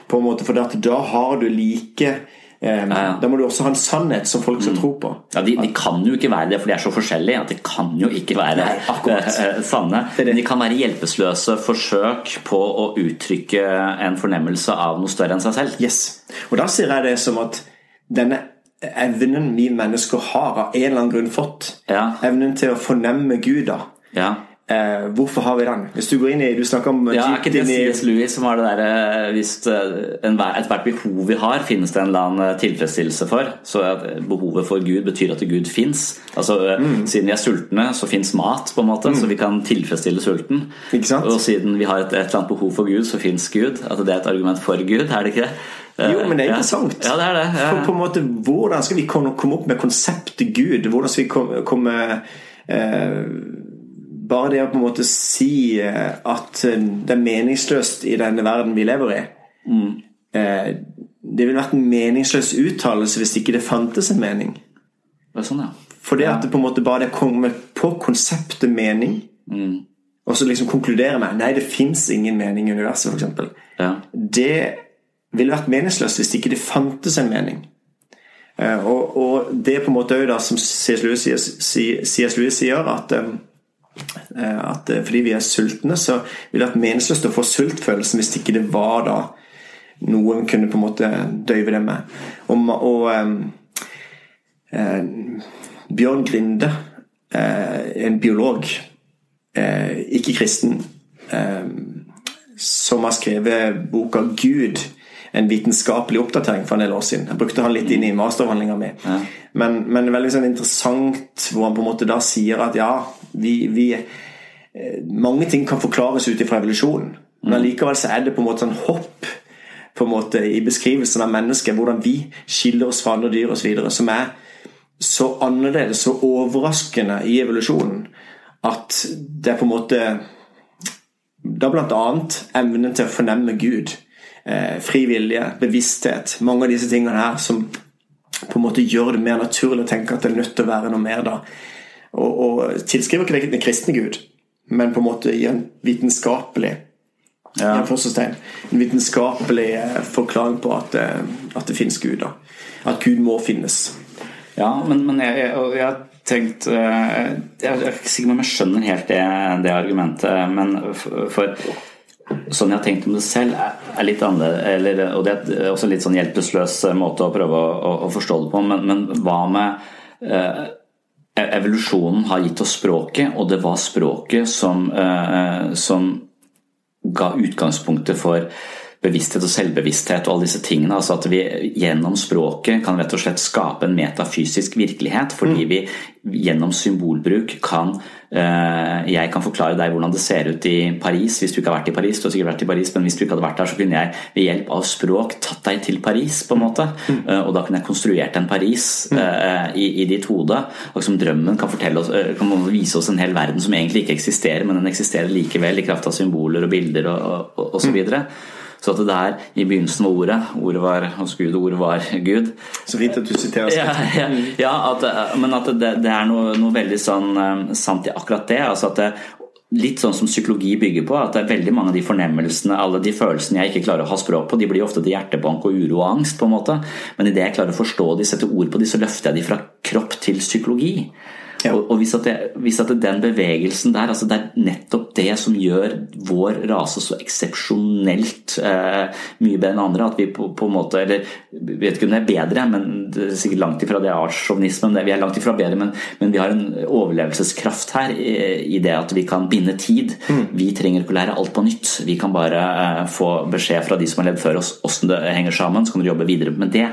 På en måte, For da har du like Um, ja, ja. Da må du også ha en sannhet som folk skal mm. tro på. Ja, de, de, kan jo ikke være det, for de er så forskjellige at de kan jo ikke være Nei, uh, sanne. Men de kan være hjelpeløse forsøk på å uttrykke en fornemmelse av noe større enn seg selv. Yes. Og da sier jeg det som at denne evnen vi mennesker har av en eller annen grunn fått. Ja. Evnen til å fornemme Gud. da ja. Eh, hvorfor har vi den? Hvis du går inn i Du snakker om Ja, Er ikke det C.S. Lewis som har det derre eh, Hvis eh, ethvert behov vi har, finnes det en eller annen eh, tilfredsstillelse for. Så behovet for Gud betyr at Gud fins. Altså, mm. Siden vi er sultne, så fins mat, på en måte, mm. så vi kan tilfredsstille sulten. Og siden vi har et, et eller annet behov for Gud, så fins Gud. At det er et argument for Gud, er det ikke det? Jo, men det er interessant. Ja, det er det. For på en måte, Hvordan skal vi komme opp med konseptet Gud? Hvordan skal vi komme, komme eh, Bare det å på en måte si eh, at det er meningsløst i denne verden vi lever i mm. eh, Det ville vært en meningsløs uttalelse hvis ikke det fantes en mening. Det er sånn, ja. For det at det på en måte bare det kommer på konseptet mening, mm. og så liksom konkluderer med Nei, det fins ingen mening i universet, f.eks. Ja. Det ville vært meningsløst hvis ikke det fantes en mening. Eh, og, og det er på en måte òg som C.S. Lewis, Lewis sier, at, eh, at eh, fordi vi er sultne, så ville det vært meningsløst å få sultfølelsen hvis ikke det var da noe vi kunne på en måte døyve det med. Og, og eh, Bjørn Grinde, eh, en biolog, eh, ikke-kristen eh, som har skrevet boka 'Gud'. En vitenskapelig oppdatering for en del år siden. Jeg brukte han litt inn i masteravhandlinga mi. Ja. Men, men veldig sånn interessant hvor han på en måte da sier at ja, vi, vi eh, Mange ting kan forklares ut ifra evolusjonen. Men mm. likevel så er det på en måte sånn hopp på en måte i beskrivelsen av mennesket. Hvordan vi skiller oss fra andre dyr osv. Som er så annerledes og overraskende i evolusjonen at det er på en måte Da bl.a. evnen til å fornemme Gud. Eh, fri bevissthet. Mange av disse tingene her som på en måte gjør det mer naturlig å tenke at det er nødt til å være noe mer da. Og, og tilskriver ikke det den kristne Gud, men på en måte i en vitenskapelig ja. En vitenskapelig eh, forklaring på at, eh, at det finnes Gud. Da. At Gud må finnes. Ja, men, men jeg, jeg, jeg, har tenkt Jeg er ikke sikker på om jeg skjønner helt det, det argumentet, men for, for Sånn jeg har tenkt om det selv, er litt annerledes. Og det er også en litt sånn hjelpeløs måte å prøve å, å, å forstå det på. Men, men hva med eh, Evolusjonen har gitt oss språket, og det var språket som, eh, som ga utgangspunktet for bevissthet og selvbevissthet og alle disse tingene. altså At vi gjennom språket kan rett og slett skape en metafysisk virkelighet. Fordi mm. vi gjennom symbolbruk kan Jeg kan forklare deg hvordan det ser ut i Paris hvis du ikke har vært i Paris. Du har sikkert vært i Paris, men hvis du ikke hadde vært der, så kunne jeg ved hjelp av språk tatt deg til Paris, på en måte. Mm. Uh, og da kunne jeg konstruert en Paris uh, i, i, ditt hode. Og som drømmen kan, oss, kan vise oss en hel verden som egentlig ikke eksisterer, men den eksisterer likevel i kraft av symboler og bilder og, og, og, og så videre. Så at det der i begynnelsen var ordet, ordet var hos Gud, og ordet var Gud. Så fint at du siterer ja, ja, ja at, men at det, det er noe, noe, veldig sånn um, sant i akkurat det. altså at det, Litt sånn som psykologi bygger på, at det er veldig mange av de fornemmelsene, alle de følelsene jeg ikke klarer å ha språk på, de blir ofte til hjertebank og uro og angst, på en måte. Men idet jeg klarer å forstå de, sette ord på de, så løfter jeg de fra kropp til psykologi. Og, og hvis, at det, hvis, at den bevegelsen der altså Det er nettopp det som gjør vår rase så eksepsjonelt eh, mye bedre enn andre. At vi på, på en måte Eller vet ikke om det er bedre, men det er sikkert langt ifra det artssjåvinismen. Vi er langt ifra bedre, men, men, vi har en overlevelseskraft her i, i det at vi kan binde tid. Mm. Vi trenger ikke å lære alt på nytt. Vi kan bare eh, få beskjed fra de som har levd før oss hvordan det henger sammen, så kan du jobbe videre med det.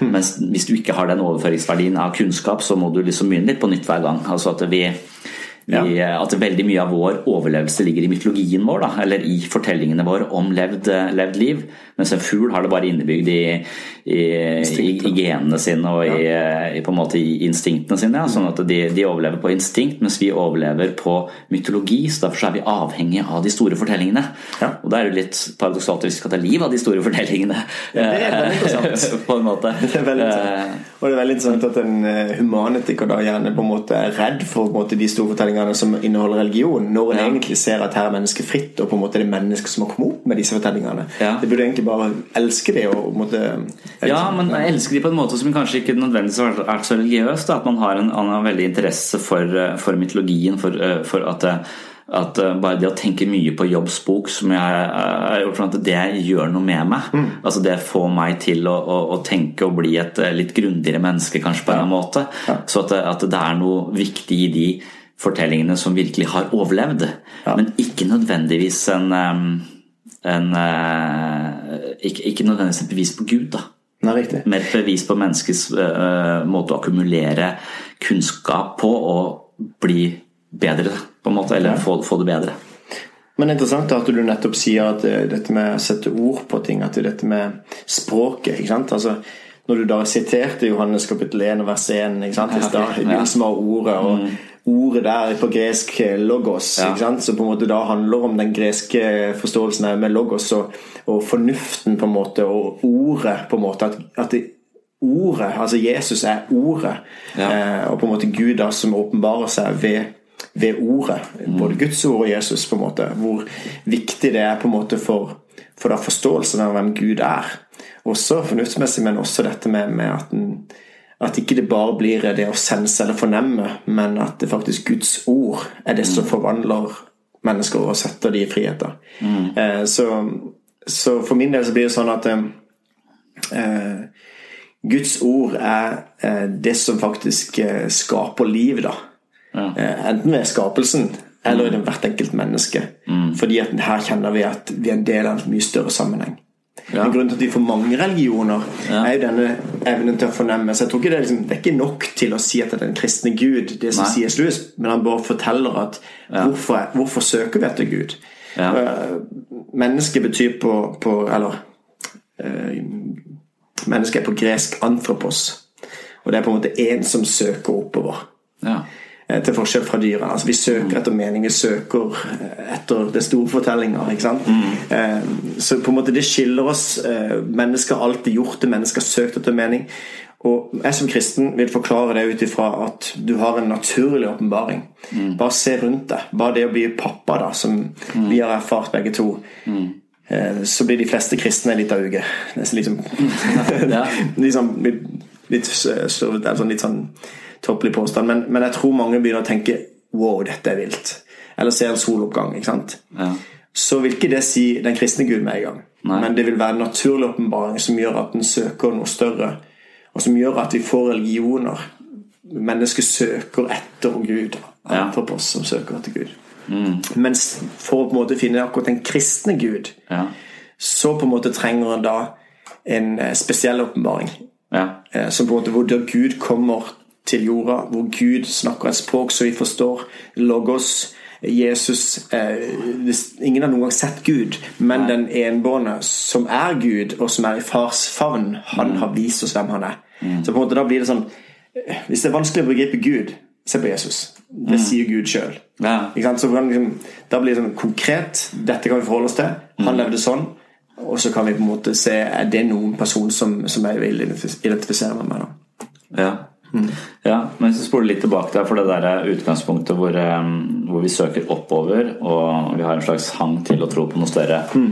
Mm. Mens hvis du ikke har den overføringsverdien av kunnskap, så må du liksom begynne litt på nytt hver gang. Altså at vi vi, ja. At veldig mye av vår overlevelse ligger i mytologien vår, da, eller i fortellingene våre om levd, levd liv. Mens en fugl har det bare innebygd i, i, i, i genene sine og i, på en måte i instinktene sine. Ja. Sånn at de, de, overlever på instinkt, mens vi overlever på mytologi. så Derfor er vi avhengige av de store fortellingene. Ja. Og da er det litt paradoksalt at vi skal ta liv av de store fortellingene. Ja, det er veldig interessant. på en måte. Det er veldig interessant. Eh, og det er veldig interessant at en eh, humanetiker da gjerne på en måte er redd for måte, de store fortellingene som inneholder religion, når en egentlig ser at her er mennesket fritt, og på en måte det er mennesket som har kommet opp med disse fortellingene. Det burde egentlig bare elske det og måte, Ja, men jeg elsker de på en måte som kanskje ikke nødvendigvis er så religiøs. At man har en, en veldig interesse for, eh, for mytologien, for, eh, for at, eh, at bare det å tenke mye på Jobbs bok, som jeg har gjort det gjør noe med meg. Mm. Altså Det får meg til å, å, å, tenke og bli et litt grundigere menneske, kanskje, på en ja. måte. Ja. Så at, at, det er noe viktig i de fortellingene som virkelig har overlevd. Ja. Men ikke nødvendigvis en en uh, ikke, ikke, nødvendigvis et bevis på Gud, da. Nei, riktig. Mer et bevis på menneskets uh, måte å akkumulere kunnskap på og bli bedre, på en måte. Eller ja. få, få, det bedre. Men det er interessant at du nettopp sier at dette med å sette ord på ting, at dette med språket ikke sant? Altså, når du da siterte Johannes kapittel 1 vers 1 ikke sant? I, stad, begynnelsen av ordet og mm ordet der på gresk eh, logos, ja. som på en måte da handler om den greske forståelsen med logos og, og, fornuften på en måte, og ordet på en måte. At, at det, ordet, altså Jesus er ordet, ja. eh, og på en måte Gud da som åpenbarer seg ved, ved ordet. Mm. Både Guds ord og Jesus, på en måte. Hvor viktig det er på en måte for, for da forståelsen av hvem Gud er. Også fornuftsmessig, men også dette med, med at den at ikke det bare blir det å sense eller fornemme, men at det faktisk Guds ord er det som mm. forvandler mennesker og setter de i friheter. Mm. Eh, så, så, for min del så blir det sånn at eh, eh Guds ord er eh, det som faktisk eh, skaper liv, da. Ja. Eh, enten ved skapelsen eller i hvert enkelt menneske. Mm. Fordi her kjenner vi at vi er en del av en mye større sammenheng. Ja. Grunnen til at vi får mange religioner, ja. er jo denne evnen til å fornemme. Så jeg tror ikke det, er, liksom, det er ikke nok til å si at det er den kristne Gud, det som sies Louis, men han bare forteller at ja. hvorfor, hvorfor, søker vi etter Gud? Ja. Uh, menneske betyr på, på Eller uh, mennesket er på gresk 'anthropos'. Og det er på en måte en som søker oppover. Ja. Eh, til forskjell fra dyrene. Altså, vi søker etter mening, vi søker eh, etter det store fortellinger. Sant? Mm. Eh, så på en måte det skiller oss. Mennesker har alltid gjort det, mennesker har søkt etter mening. Og jeg som kristen vil forklare det ut ifra at du har en naturlig åpenbaring. Mm. Bare se rundt deg. Bare det å bli pappa, da, som mm. vi har erfart begge to. Mm. Så blir de fleste kristne litt av uke. Liksom, liksom, litt, litt, sånn, litt sånn tåpelig påstand, men, men, jeg tror mange begynner å tenke wow, dette er vilt. Eller ser en soloppgang. ikke sant? Ja. Så vil ikke det si den kristne Gud med en gang. Nei. Men det vil være en naturlig åpenbaring som gjør at den søker noe større, og som gjør at vi får religioner. Mennesket søker etter Gud. Ja. på oss som søker etter Gud. Mm. Mens for å på en måte finne akkurat den kristne Gud, ja. så på en måte trenger en da en eh, spesiell åpenbaring. Ja. Eh, som på en måte hvor Gud kommer til jorda, hvor Gud snakker et språk så vi forstår. Logos, Jesus eh, Ingen har noen gang sett Gud, men Nei. den enbårne som er Gud, og som er i fars favn, han mm. har vist oss hvem han er. Mm. Så på en måte da blir det sånn Hvis det er vanskelig å begripe Gud, se på Jesus. Det mm. sier Gud sjøl. Ja. Liksom, da blir det sånn konkret. Dette kan vi forholde oss til. Han mm. levde sånn. Og så kan vi på en måte se er det noen person som, som jeg vil identifisere meg med. Da. Ja. Mm. Ja, men hvis vi spoler litt tilbake der for det der utgangspunktet hvor, eh, hvor, vi søker oppover, og vi har en slags hang til å tro på noe større mm.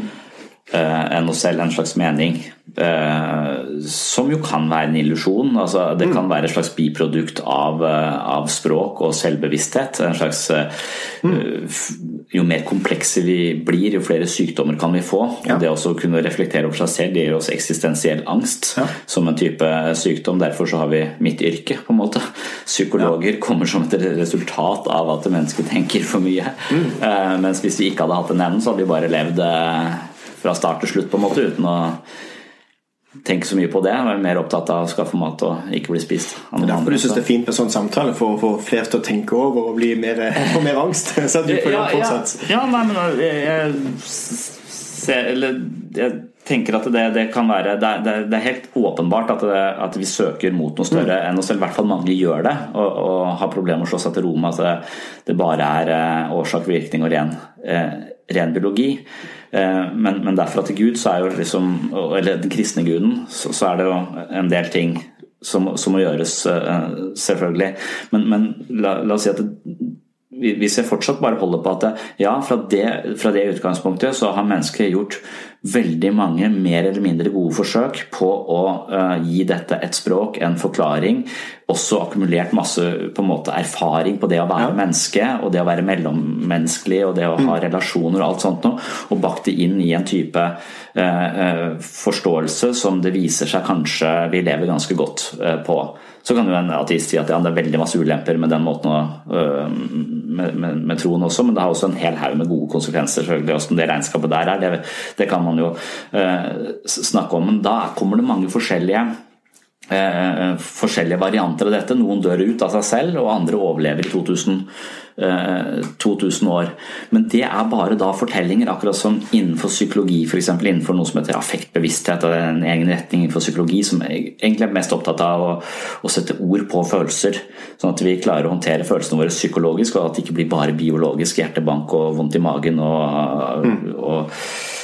Eh, enn oss selv, en slags mening. Eh, som jo kan være en illusjon. Altså, det kan være et slags biprodukt av, eh, av språk og selvbevissthet. En slags, mm. Jo mer komplekse vi blir, jo flere sykdommer kan vi få. Ja. Det å kunne reflektere over seg selv det gir oss eksistensiell angst ja. som en type sykdom. Derfor så har vi mitt yrke, på en måte. Psykologer ja. kommer som et resultat av at mennesket tenker for mye. Mm. Mens hvis vi ikke hadde hatt den evnen, så hadde vi bare levd fra start til slutt, på en måte, uten å tenke så mye på det. Være er mer opptatt av å skaffe mat og ikke bli spist. Det er derfor du syns det er fint med sånn samtale, for å få flere til å tenke over og bli mer, få mer angst? Så du får ja, ja, ja, nei, men jeg, ser, eller, jeg tenker at det, det kan være det er, det er, helt åpenbart at, det, at, vi søker mot noe større mm. enn oss selv. I hvert fall mange gjør det og, og har problemer med å slå seg til ro med at det, bare er eh, årsak, virkning og ren, eh, ren biologi. Eh, men, men derfra til Gud, så er jo liksom, eller den kristne guden, så, så er det jo en del ting som, som må gjøres, eh, selvfølgelig. Men, men la, la, oss si at det, hvis jeg fortsatt bare holder på at ja, fra det, fra det utgangspunktet så har mennesket gjort veldig mange mer eller mindre gode forsøk på å uh, gi dette et språk, en forklaring. Også akkumulert masse på en måte erfaring på det å være ja. menneske og det å være mellommenneskelig og det å ha mm. relasjoner og alt sånt noe, og bakt det inn i en type uh, uh, forståelse som det viser seg kanskje vi lever ganske godt på. Så kan jo en ateist si at ja, det er veldig masse ulemper med den måten å, med, med, med, troen også, men det har også en hel haug med gode konsekvenser. selvfølgelig, Hvordan det regnskapet der er, det, det kan man jo uh, snakke om. Men da kommer det mange forskjellige uh, forskjellige varianter av dette. Noen dør ut av seg selv, og andre overlever i 2000 2000 eh, år. Men det er bare da fortellinger, akkurat som innenfor psykologi, f.eks. innenfor noe som heter affektbevissthet, og en egen retning innenfor psykologi som egentlig er mest opptatt av å, å, sette ord på følelser, sånn at vi klarer å håndtere følelsene våre psykologisk, og at det ikke blir bare biologisk hjertebank og vondt i magen og, og, og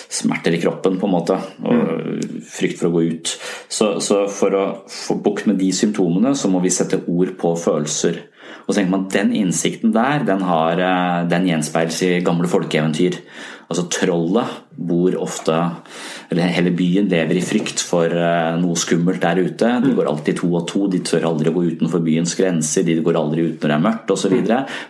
smerter i kroppen, på en måte, og mm. frykt for å gå ut. Så, så for å få bukt med de symptomene, så må vi sette ord på følelser. Og så tenker man at Den innsikten der, den, har, eh, den gjenspeiles i gamle folkeeventyr. Altså Trollet bor ofte eller hele byen lever i frykt for eh, noe skummelt der ute. De går alltid to og to, de tør aldri å gå utenfor byens grenser, de går aldri ut når det er mørkt osv.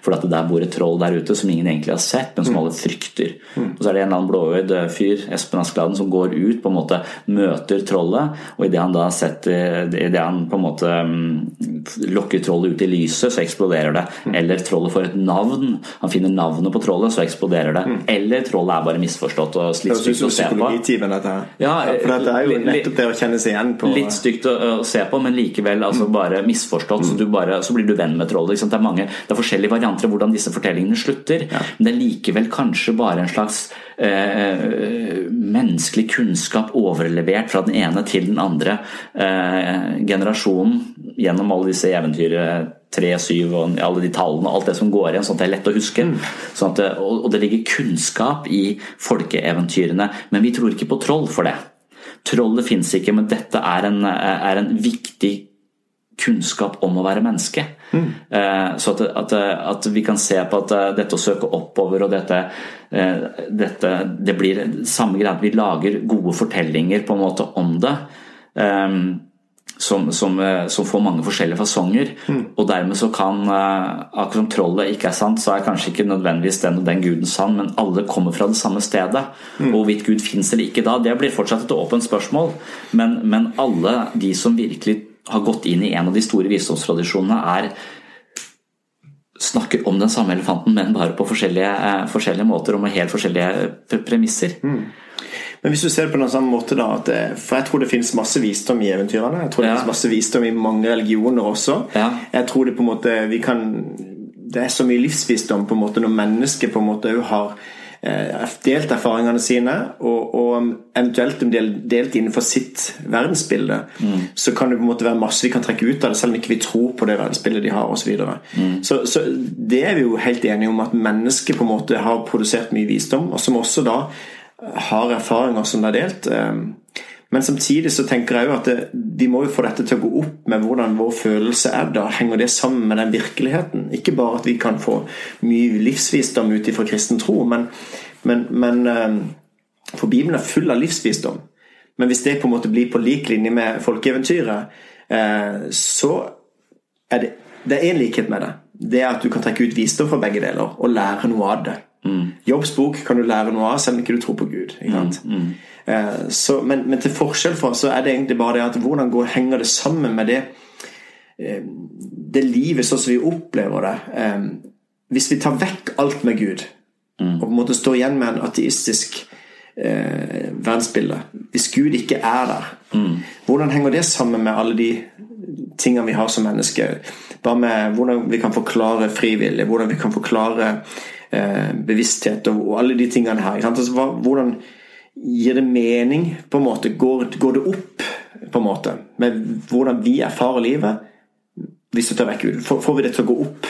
For at det der bor et troll der ute som ingen egentlig har sett, men som alle frykter. Og så er det en eller annen blåøyd eh, fyr, Espen Askeladden, som går ut, på en måte møter trollet, og idet han da setter, i det han på en måte mm, lokker trollet ut i lyset, så eksploderer det. Mm. Eller trollet får et navn, han finner navnet på trollet, så eksploderer det. Mm. Eller trollet er bare misforstått og litt stygt å se på. Dette. Ja, for dette er jo nettopp det å kjenne seg igjen på Litt stygt å, se på, men likevel altså, mm. bare misforstått. Så, bare, så, blir du venn med trollet. Det det er forskjellige varianter av hvordan disse fortellingene slutter, ja. men det er likevel kanskje bare en slags eh, menneskelig kunnskap overlevert fra den ene til den andre eh, generasjonen gjennom alle disse eventyrene. 3, 7 og alle de tallene og alt det som går igjen, sånn at det er lett å huske. Mm. Sånn det, og det ligger kunnskap i folkeeventyrene, men vi tror ikke på troll for det. Trollet fins ikke, men dette er en, er en viktig kunnskap om å være menneske. Mm. Så at, at, at, vi kan se på at eh, dette å søke oppover og dette, eh, dette Det blir samme greia at vi lager gode fortellinger på en måte om det. Som, som, som får mange forskjellige fasonger. Mm. Og dermed så kan Akkurat som trollet ikke er sant, så er kanskje ikke nødvendigvis den og den guden sann, men alle kommer fra det samme stedet. Mm. Og hvorvidt Gud fins eller ikke da, det blir fortsatt et åpent spørsmål. Men, men alle de som virkelig har gått inn i en av de store visdomstradisjonene, er snakker om den samme elefanten, men bare på forskjellige, eh, forskjellige måter og med helt forskjellige premisser. Mm. Men hvis du ser det på den samme måte da, det, For jeg tror det finnes masse visdom i eventyrene. Jeg tror det ja. finnes masse visdom i mange religioner også. Ja. Jeg tror det på en måte vi kan Det er så mye livsvisdom på en måte når mennesket på en måte har Eh, delt erfaringene sine, og, og eventuelt om de er delt innenfor sitt verdensbilde, mm. så kan det på en måte være masse vi kan trekke ut av det, selv om ikke vi tror på det verdensbildet de har osv. Så, videre. mm. så Så det er vi jo helt enige om, at mennesket på en måte har produsert mye visdom, og som også da har erfaringer som er delt. Eh, men samtidig så tenker jeg jo at det, vi må jo få dette til å gå opp med hvordan vår følelse er da. Henger det sammen med den virkeligheten? Ikke bare at vi kan få mye livsvisdom ut ifra kristen tro, men, men, men eh, For Bibelen er full av livsvisdom. Men hvis det på en måte blir på lik linje med folkeeventyret, eh, så er det det er en likhet med det. Det er at du kan trekke ut visdom fra begge deler og lære noe av det. Mm. Jobbs bok kan du lære noe av selv om ikke du tror på Gud. Mm. Mm. Eh, så, men, men, til forskjell fra så er det egentlig bare det at hvordan går, henger det sammen med det eh, det livet sånn som vi opplever det. Eh, hvis vi tar vekk alt med Gud mm. og på en måte står igjen med en ateistisk eh, verdensbilde Hvis Gud ikke er der, mm. hvordan henger det sammen med alle de tingene vi har som mennesker? Bare med hvordan vi kan forklare frivillig, hvordan vi kan forklare bevissthet og, alle de tingene her. Altså, hvordan Gir det mening, på en måte? Går, går, det opp, på en måte, med hvordan vi erfarer livet? Hvis du tar vekk Gud, får, får vi det til å gå opp?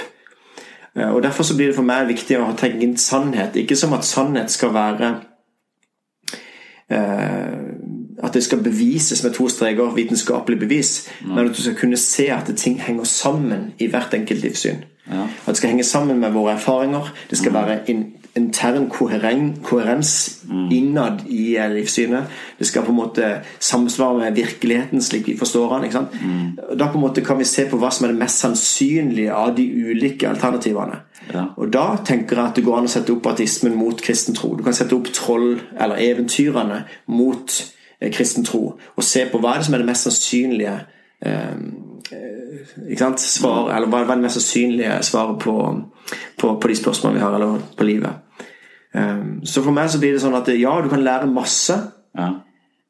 Eh, og Derfor så blir det for meg viktig å tenke inn sannhet. Ikke som at sannhet skal være eh, At det skal bevises med to streker, vitenskapelig bevis. Mm. Men at du skal kunne se at ting henger sammen i hvert enkelt livssyn. Ja. At det skal henge sammen med våre erfaringer. Det skal mm. være in intern koherens mm. innad i eh, livssynet. Det skal på en måte samsvare med virkeligheten slik vi forstår den. Mm. Da på en måte kan vi se på hva som er det mest sannsynlige av de ulike alternativene. Ja. Og Da tenker jeg at det går an å sette opp ateismen mot kristen tro. Du kan sette opp troll, eller eventyrene, mot eh, kristen tro. Og se på hva er det som er det mest sannsynlige ikke sant? Svar, eller hva er det mest sannsynlige svaret på, på, på, de spørsmålene vi har, eller på livet. Um, så for meg så blir det sånn at ja, du kan lære masse, ja.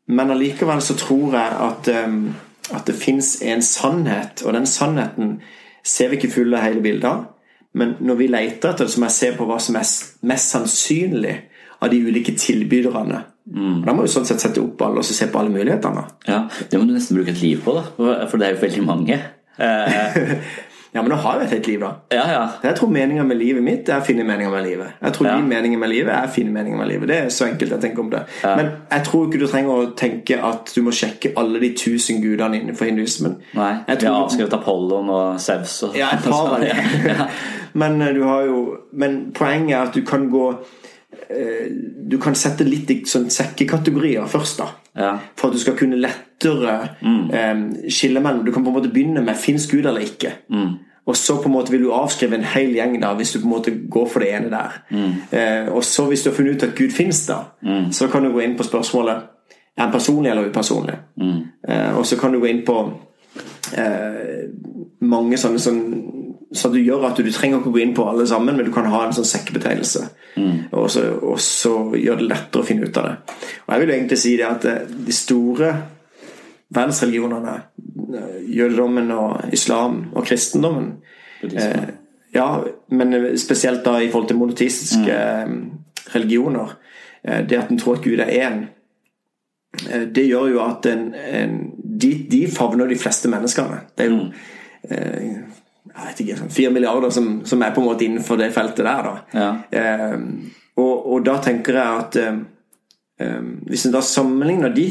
men allikevel så tror jeg at, at det fins en sannhet, og den sannheten ser vi ikke fulle hele bildet av. Men når vi leter etter det, så må jeg se på hva som er mest sannsynlig av de ulike tilbyderne. Mm. Da må du sånn sett sette opp alle og se på alle mulighetene. Ja, Det må du nesten bruke et liv på, da. For det er jo veldig mange. Eh, ja, men nå har jeg et helt liv, da. Ja, ja. Jeg tror meninga med livet mitt er å finne meninga med livet. Jeg tror ja. din mening med livet er å finne meninga med livet. Det er så enkelt jeg tenker om det. Ja. Men jeg tror ikke du trenger å tenke at du må sjekke alle de tusen gudene innenfor hinduismen. Nei, jeg tror... Vi har avskrevet Apollon og Saus og Ja, et par av dem. men, eh, du har jo... men poenget er at du kan gå du kan sette litt i sånn sekkekategorier først. da ja. For at du skal kunne lettere mm. um, skille mellom Du kan på en måte begynne med 'fins Gud eller ikke'? Mm. Og så på en måte vil du avskrive en hel gjeng da hvis du på en måte går for det ene der. Mm. Eh, og så hvis du har funnet ut at Gud fins, da, mm. så kan du gå inn på spørsmålet er han personlig eller upersonlig. Uh, og så kan du gå inn på eh, mange sånne sånn, Så det gjør at du, du trenger ikke gå inn på alle sammen, men du kan ha en sånn sekkebetegnelse. Mm. Og, så, og, så, gjør det lettere å finne ut av det. Og jeg vil egentlig si det at eh, de store verdensreligionene, eh, jødedommen og islam og kristendommen eh, Ja, men spesielt da i forhold til monoteistiske mm. religioner, eh, det at en tror at Gud er én det gjør jo at en, en, de, de, favner de fleste menneskene. Det er jo eh, jeg vet ikke, sånn fire milliarder som, som, er på en måte innenfor det feltet der. Da. Ja. Eh, og, og, da tenker jeg at eh, eh hvis en da sammenligner de,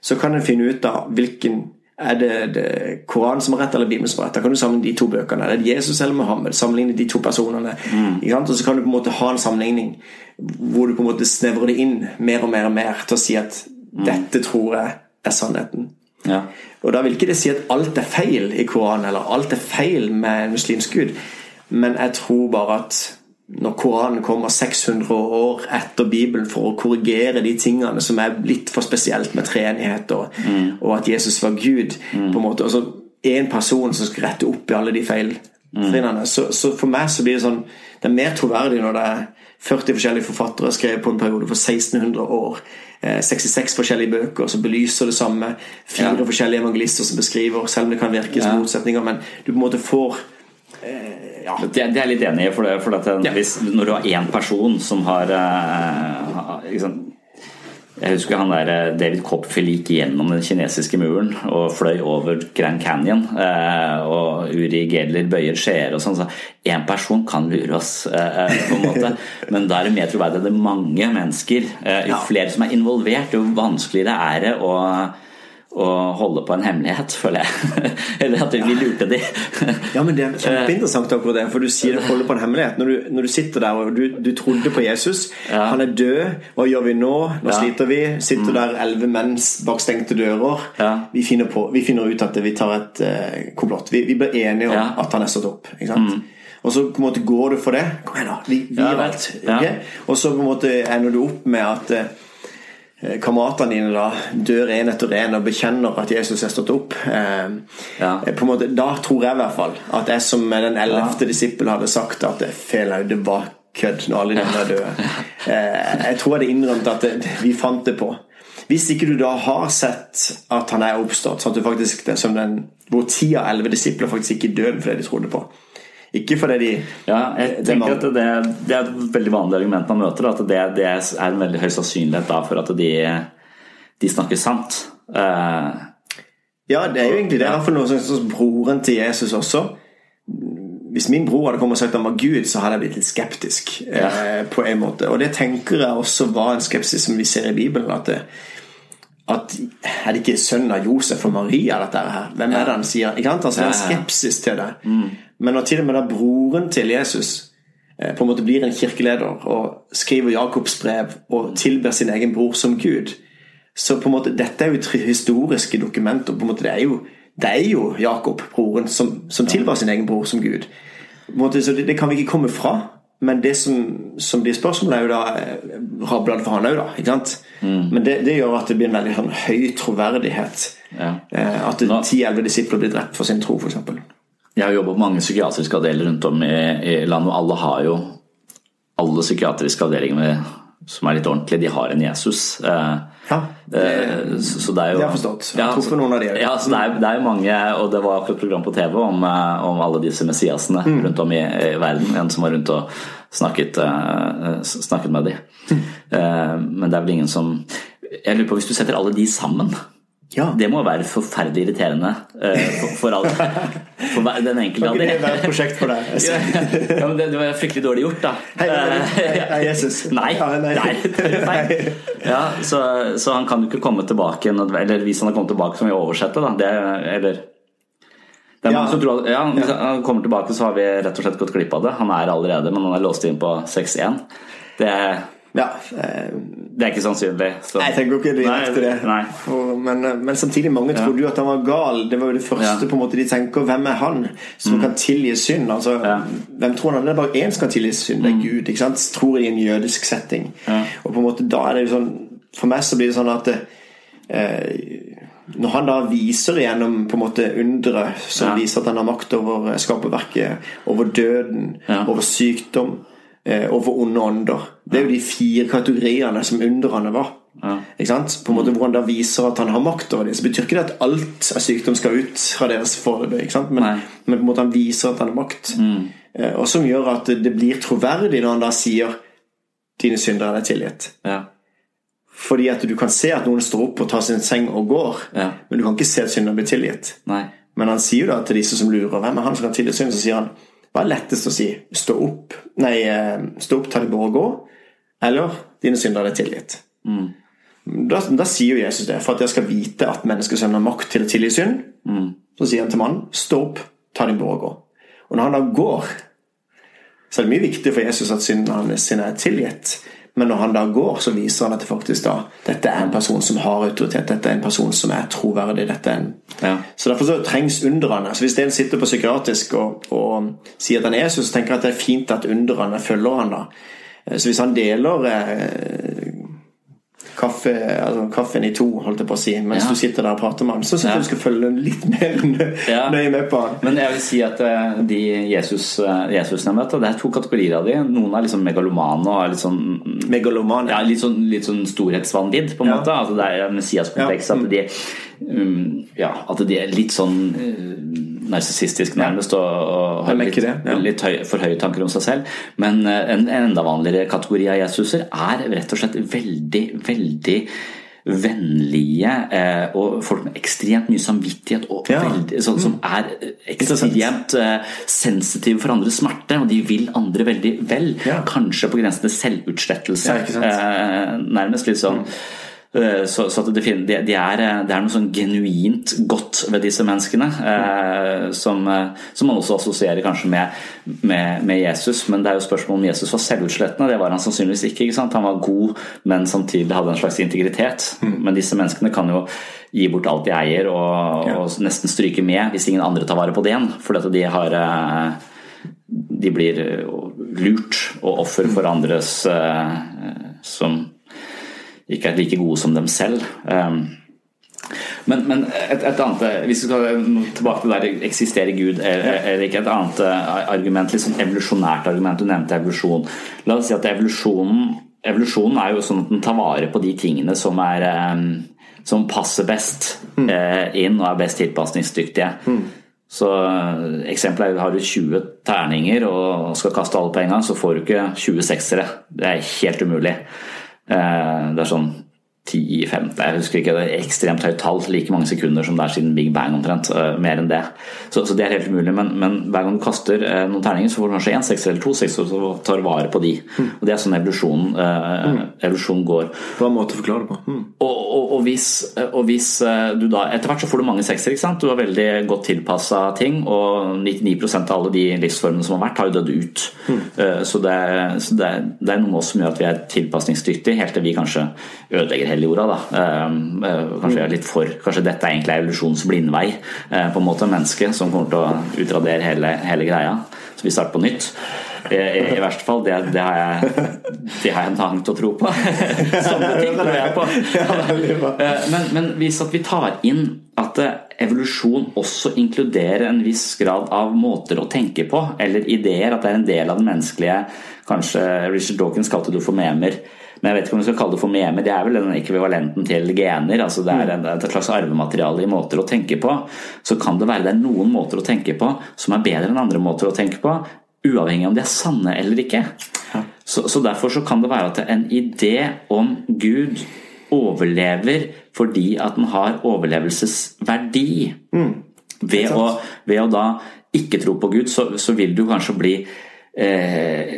så kan en finne ut av hvilken er det, det Koranen som har rett, eller Bibelen som har rett? Da kan du sammenligne de to bøkene. Er det Jesus eller Mohammed? Sammenligne de to personene. Mm. Og så kan du på en måte ha en sammenligning hvor du på en måte snevrer det inn mer og mer og mer til å si at Mm. Dette tror jeg er sannheten. Ja. Og Da vil ikke det si at alt er feil i Koranen, eller alt er feil med en muslimsk gud, men jeg tror bare at når Koranen kommer 600 år etter Bibelen for å korrigere de tingene som er litt for spesielt med treenighet, og, mm. og at Jesus var Gud mm. på en måte, altså én person som skal rette opp i alle de feiltrinnene. Mm. Så, så, for meg så blir det sånn Det er mer troverdig når det er 40 forskjellige forfattere skrevet på en periode for 1600 år 66 eh, forskjellige bøker som belyser det samme. Fire ja. forskjellige evangelister som beskriver, selv om det kan virke som ja. motsetninger. Men du på en måte får eh, ja. Det, det er jeg litt enig i. For, det, for det, hvis, når du har én person som har eh, liksom, jeg husker han der eh, David Copfield gikk gjennom den kinesiske muren og fløy over Grand Canyon. Eh, og Uri Geller bøyer skjeer og sånn. Så én person kan lure oss, eh, på en måte. Men da er det mer troverdig at det er mange mennesker. Jo flere som er involvert, jo vanskeligere er det å å holde på en hemmelighet, føler jeg. Eller at vi lurte de. ja, men Det er kjempeinteressant, akkurat det, for du sier holde på en hemmelighet. Når du, når du sitter der og du, du trodde på Jesus, ja. han er død, hva gjør vi nå? Nå ja. sliter vi. Sitter mm. der elleve menn bak stengte dører. Ja. Vi, finner på, vi, finner ut at vi tar et uh, komplott. Vi, vi, blir enige om at han er stått opp. ikke sant? Mm. Og så på en måte går du for det. Kom igjen, da. Vi, vi vet. Okay? Og så på en måte ender du opp med at Eh, kameratene dine da dør en etter en og bekjenner at Jesus er stått opp eh, ja. Eh, på en måte, Da tror jeg i hvert fall at jeg som den ellevte ja. disippel hadde sagt at det feil det var kødd når alle dine er døde. Jeg tror jeg hadde innrømt at det, vi fant det på. Hvis ikke du da har sett at han er oppstått, sånn at du faktisk det som den, hvor ti av elleve disipler faktisk ikke døde fordi de trodde på ikke fordi de Ja, jeg tenker at det, det, er et veldig vanlig argument man møter. At det, det er en veldig høy sannsynlighet da for at de, de snakker sant. Uh, ja, det er jo egentlig det. I hvert fall noe sånn broren til Jesus også. Hvis min bror hadde kommet og sagt han var Gud, så hadde jeg blitt litt skeptisk. Ja. Eh, på en måte Og det tenker jeg også var en skepsis som vi ser i Bibelen. At det, at Er det ikke sønnen av Josef og Maria, dette her? Hvem er det han sier? Ikke sant? Altså, det er skepsis til det. Mm. Men når til og med da broren til Jesus eh, på en måte blir en kirkeleder og skriver Jakobs brev og tilber sin egen bror som Gud, så på en måte dette er jo historiske dokumenter. på en måte Det er jo, det er jo Jakob, broren, som, som tilbar sin egen bror som Gud. På en måte, så det, det kan vi ikke komme fra. Men det som, som blir spørsmålet, er jo da eh, rablende for han òg, da. ikke sant? Mm. Men det, det, gjør at det blir en veldig sånn, høy troverdighet. Ja. Eh, at ti-elleve disipler blir drept for sin tro, f.eks. Jeg har jobbet på mange psykiatriske avdelinger rundt om i, i landet, og alle har jo Alle psykiatriske avdelinger som er litt ordentlige, de har en Jesus. Eh, ja, det, så, så det er jo, det har forstått. Jeg ja, så, noen av de. Ja, så det er, det er mange, og det var et program på TV om, om alle disse messiasene mm. rundt om i, i, verden. En som var rundt og snakket, uh, snakket med dem. Mm. Men det er vel ingen som Jeg lurer på, hvis du setter alle de sammen ja. Det må være forferdelig irriterende uh, for, for, alle. For den enkelte av dem. Det er et prosjekt for deg. ja, men det, det, var fryktelig dårlig gjort, da. Hei, hei, Jesus. Nei. nei. nei. Ja, så, så, han kan jo ikke komme tilbake Eller hvis han har kommet tilbake, så må vi oversette, da. Det, eller det er ja. som tror ja, Hvis han kommer tilbake, så har vi rett og slett gått glipp av det. Han er allerede, men han er låst inn på 6-1. Det ja, eh, det er ikke sannsynlig. Så. Jeg tenker ikke direkte det. Nei. men, eh, men, samtidig, mange ja. trodde jo at han var gal. Det var jo det første ja. på en måte de tenker. Hvem er han som mm. kan tilgi synd? Altså, ja. Hvem tror han? Det er bare én som kan tilgi synd. Det er mm. Gud. ikke sant? Tror i en jødisk setting. Og på en måte da er det jo sånn For meg så blir det sånn at eh, når han da viser gjennom på en måte undre som ja. viser at han har makt over skaperverket, over døden, ja. over sykdom, eh, for onde ånder Det er jo de fire kategoriene som undrene var. Ja. Ikke sant? På en måte Hvor han da viser at han har makt over dem. Så betyr ikke det at alt av sykdom skal utraderes foreløpig. Men, men på en måte han viser at han har makt. Mm. Eh, og som gjør at det blir troverdig når han da sier 'dine syndere er tilgitt'. Ja. Fordi at du kan se at noen står opp og tar sin seng og går, ja. men du kan ikke se at synderen blir tilgitt. Nei. Men han sier jo da til disse som lurer hvem er han som kan tilgi synd, så sier han hva er lettest å si? Stå opp, nei, eh, stå opp, ta det bort og gå, eller dine syndere er tilgitt. Mm. Da, da, sier jo Jesus det, for at jeg skal vite at menneskesønnen har makt til å tilgi synd. Mm. Så sier han til mannen, stå opp, ta din bort og gå. Og når han da går, så er det mye viktig for Jesus at synden hans er tilgitt. Men når han da går, så viser han at det faktisk da dette er en person som har autoritet. Dette er en person som er troverdig. dette er en... Ja. Så Derfor så trengs underne. Så Hvis en sitter på psykiatrisk og, og sier at han er Jesus, så tenker jeg at det er fint at underne følger han da. Så hvis han deler eh, kaffe, altså, kaffen i to, holdt jeg på å si, mens ja. du sitter der og prater med han, så syns jeg ja. du skal følge litt mer nøye med på han. Men jeg vil si at uh, de Jesus, uh, Jesus møter, det er to kategorier av de. Noen er liksom megalomane og er litt sånn Megalomane? Ja, litt sånn, litt sånn storhetsvanvidd, på en måte. Altså, det er Messias-kompleks. At, de, um, ja, at de er litt sånn uh, narsissistisk nærmest og, og har litt, det, ja. litt høy, for høye tanker om seg selv. Men eh, en, en enda vanligere kategori av Jesuser er rett og slett veldig, veldig vennlige eh, og folk med ekstremt mye samvittighet og ja. veldig, sånn, som mm. er ekstremt eh, sensitive for andres smerte, og de vil andre veldig vel. Ja. Kanskje på grensen til selvutslettelse, eh, nærmest. litt sånn mm så, så det, de, er, eh, det, er, noe sånn genuint godt ved disse menneskene. Eh, som, eh, som, man også assosierer kanskje med, med, med, Jesus. Men det er jo spørsmål om Jesus var selvutslettende. Det var han sannsynligvis ikke. ikke han var god, men samtidig hadde en slags integritet. Mm. Men disse menneskene kan jo gi bort alt de eier og, ja. og nesten stryke med hvis ingen andre tar vare på det igjen. For de har De blir lurt og offer for andres som ikke er like gode som dem selv. Um, men, men et, et, annet Hvis vi skal tilbake til der eksisterer Gud eller ikke, et annet eh, argument, litt sånn evolusjonært argument, du nevnte evolusjon. La oss si at evolusjonen, evolusjonen er jo sånn at den tar vare på de tingene som er som passer best mm. eh, inn og er best tilpasningsdyktige. Mm. Så Eksempelet er har du 20 terninger og skal kaste alle på en gang, så får du ikke 20 seksere. Det er helt umulig. Eh, det er sånn 10-15, jeg husker ikke, det er ekstremt høyt tall. Like mange sekunder som det er siden Big Bang omtrent. Uh, mer enn det. Så, så, det er helt umulig. Men, men hver gang du kaster uh, noen terninger, så får du kanskje én sekser eller to sekser, så tar vare på de. Mm. Og Det er sånn evolusjonen, uh, mm. evolusjon går. En måte å forklare det på. Mm. Og, og, og, hvis, og, hvis, du da Etter hvert så får du mange sekser. ikke sant? Du har veldig godt tilpassa ting, og 99% av alle de livsformene som har vært, har jo dødd ut. Mm. Så, det, så det, det, er noe med oss som gjør at vi er tilpasningsdyktige, helt til vi kanskje ødelegger hele jorda. da. Ehm, eh, kanskje litt for, kanskje dette er egentlig evolusjonens blindvei. Eh, på en måte Mennesket som kommer til å utradere hele, hele greia. Så vi starter på nytt. I, i, i verste fall. Det, det, har jeg, det har jeg en hang til å tro på. Sånne ting tror jeg på. Eh, men, men hvis at vi tar inn at evolusjon også inkluderer en viss grad av måter å tenke på, eller ideer, at det er en del av den menneskelige Kanskje Richard Dawkins kalte det for memer men jeg vet ikke om vi skal kalle det for meme. Det er vel den ekvivalenten til gener. altså Det er et slags arvemateriale i måter å tenke på. Så kan det være det er noen måter å tenke på som er bedre enn andre måter å tenke på, uavhengig om de er sanne eller ikke. Så, så Derfor så kan det være at en idé om Gud overlever fordi at den har overlevelsesverdi. Mm. Ved, å, ved, å, da ikke tro på Gud, så, så vil du kanskje bli eh,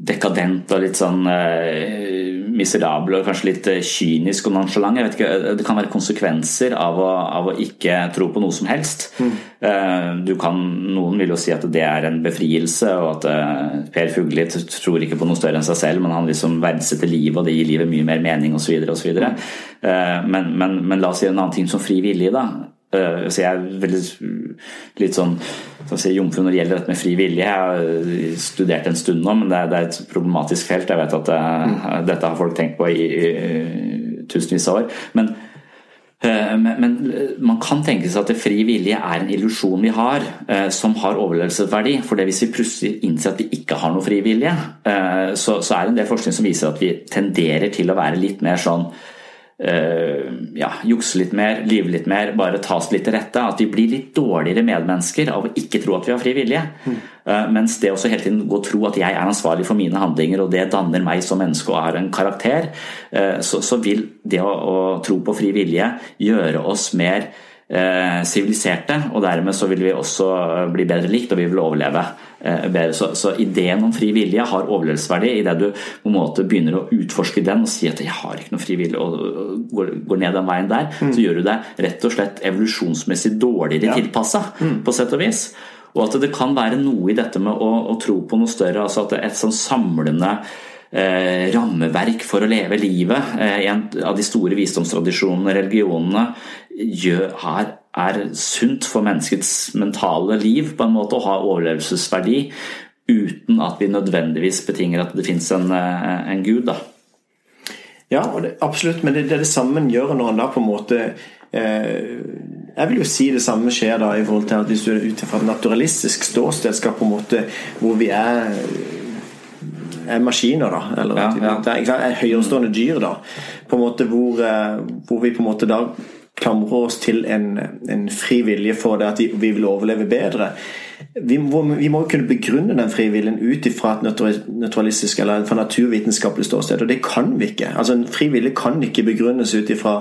dekadent og litt sånn eh, miserabel og kanskje litt eh, kynisk og nonchalant. Jeg vet ikke, eh, Det kan være konsekvenser av å, av å ikke tro på noe som helst. Mm. Eh, du kan, noen vil jo si at det er en befrielse, og at eh, Per Fugli tror ikke på noe større enn seg selv, men han liksom verdsetter livet, og det gir livet mye mer mening osv. Mm. Eh, men, men, men la oss si en annen ting som fri vilje. da så jeg er veldig litt sånn si, jomfru når det gjelder dette med fri vilje. Jeg har studert en stund nå, men det er, det er et problematisk felt. Jeg vet at det, mm. dette har folk tenkt på i, i, tusenvis av år. Men Men, men, man kan tenke seg at det fri vilje er en illusjon vi har, som har overlevelsesverdi. For det hvis vi plutselig innser at vi ikke har noe fri vilje, så, så er det en del forskning som viser at vi tenderer til å være litt mer sånn ja, jukse litt mer, lyve litt mer, bare tas litt til rette. At vi blir litt dårligere medmennesker av å ikke tro at vi har fri vilje. Mm. Uh, mens det også hele tiden gå og tro at jeg er ansvarlig for mine handlinger, og det danner meg som menneske og har en karakter, uh, så, så, vil det å, å, tro på fri vilje gjøre oss mer siviliserte, og dermed så vil vi også bli bedre likt, og vi vil overleve. Eh, bedre. Så, så, ideen om fri vilje har overlevelsesverdi idet du på en måte begynner å utforske den og si at 'jeg har ikke noe fri vilje', og går, går ned den veien der, mm. så gjør du deg rett og slett evolusjonsmessig dårligere ja. tilpassa, mm. på sett og vis. Og at det kan være noe i dette med å, å tro på noe større, altså at et sånn samlende eh, rammeverk for å leve livet, eh, en av de store visdomstradisjonene, religionene, gjør, er, er sunt for menneskets mentale liv på en måte å ha overlevelsesverdi uten at vi nødvendigvis betinger at det fins en, eh, en, gud. da. Ja, det, absolutt, men det, det er det samme en gjør når han da på en måte eh, Jeg vil jo si det samme skjer da i forhold til at hvis du er ute fra et naturalistisk ståsted skal på en måte hvor vi er er maskiner, da. Eller ja, ja. Er, er høyerestående dyr, da. På en måte hvor, eh, hvor vi på en måte da klamrer oss til en, en fri vilje for det at vi vil overleve bedre. Vi må, vi må kunne begrunne den frivilligen ut fra et naturalistisk eller fra naturvitenskapelig ståsted, og det kan vi ikke. Altså En frivillig kan ikke begrunnes ut ifra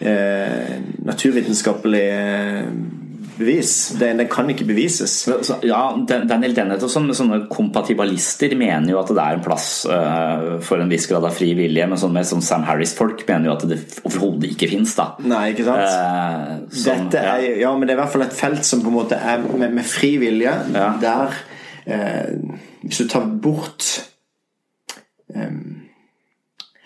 eh, naturvitenskapelig eh, bevis. Den, den, kan ikke bevises. Ja, Daniel Dennett og sånne, sånne kompatibalister mener jo at det er en plass uh, for en viss grad av fri vilje, men sånn med sånn Sam Harris-folk mener jo at det overhodet ikke fins. Nei, ikke sant? Uh, som, Dette er, ja. ja. men det er i hvert fall et felt som på en måte er med, med fri vilje, ja. der uh, Hvis du tar bort um,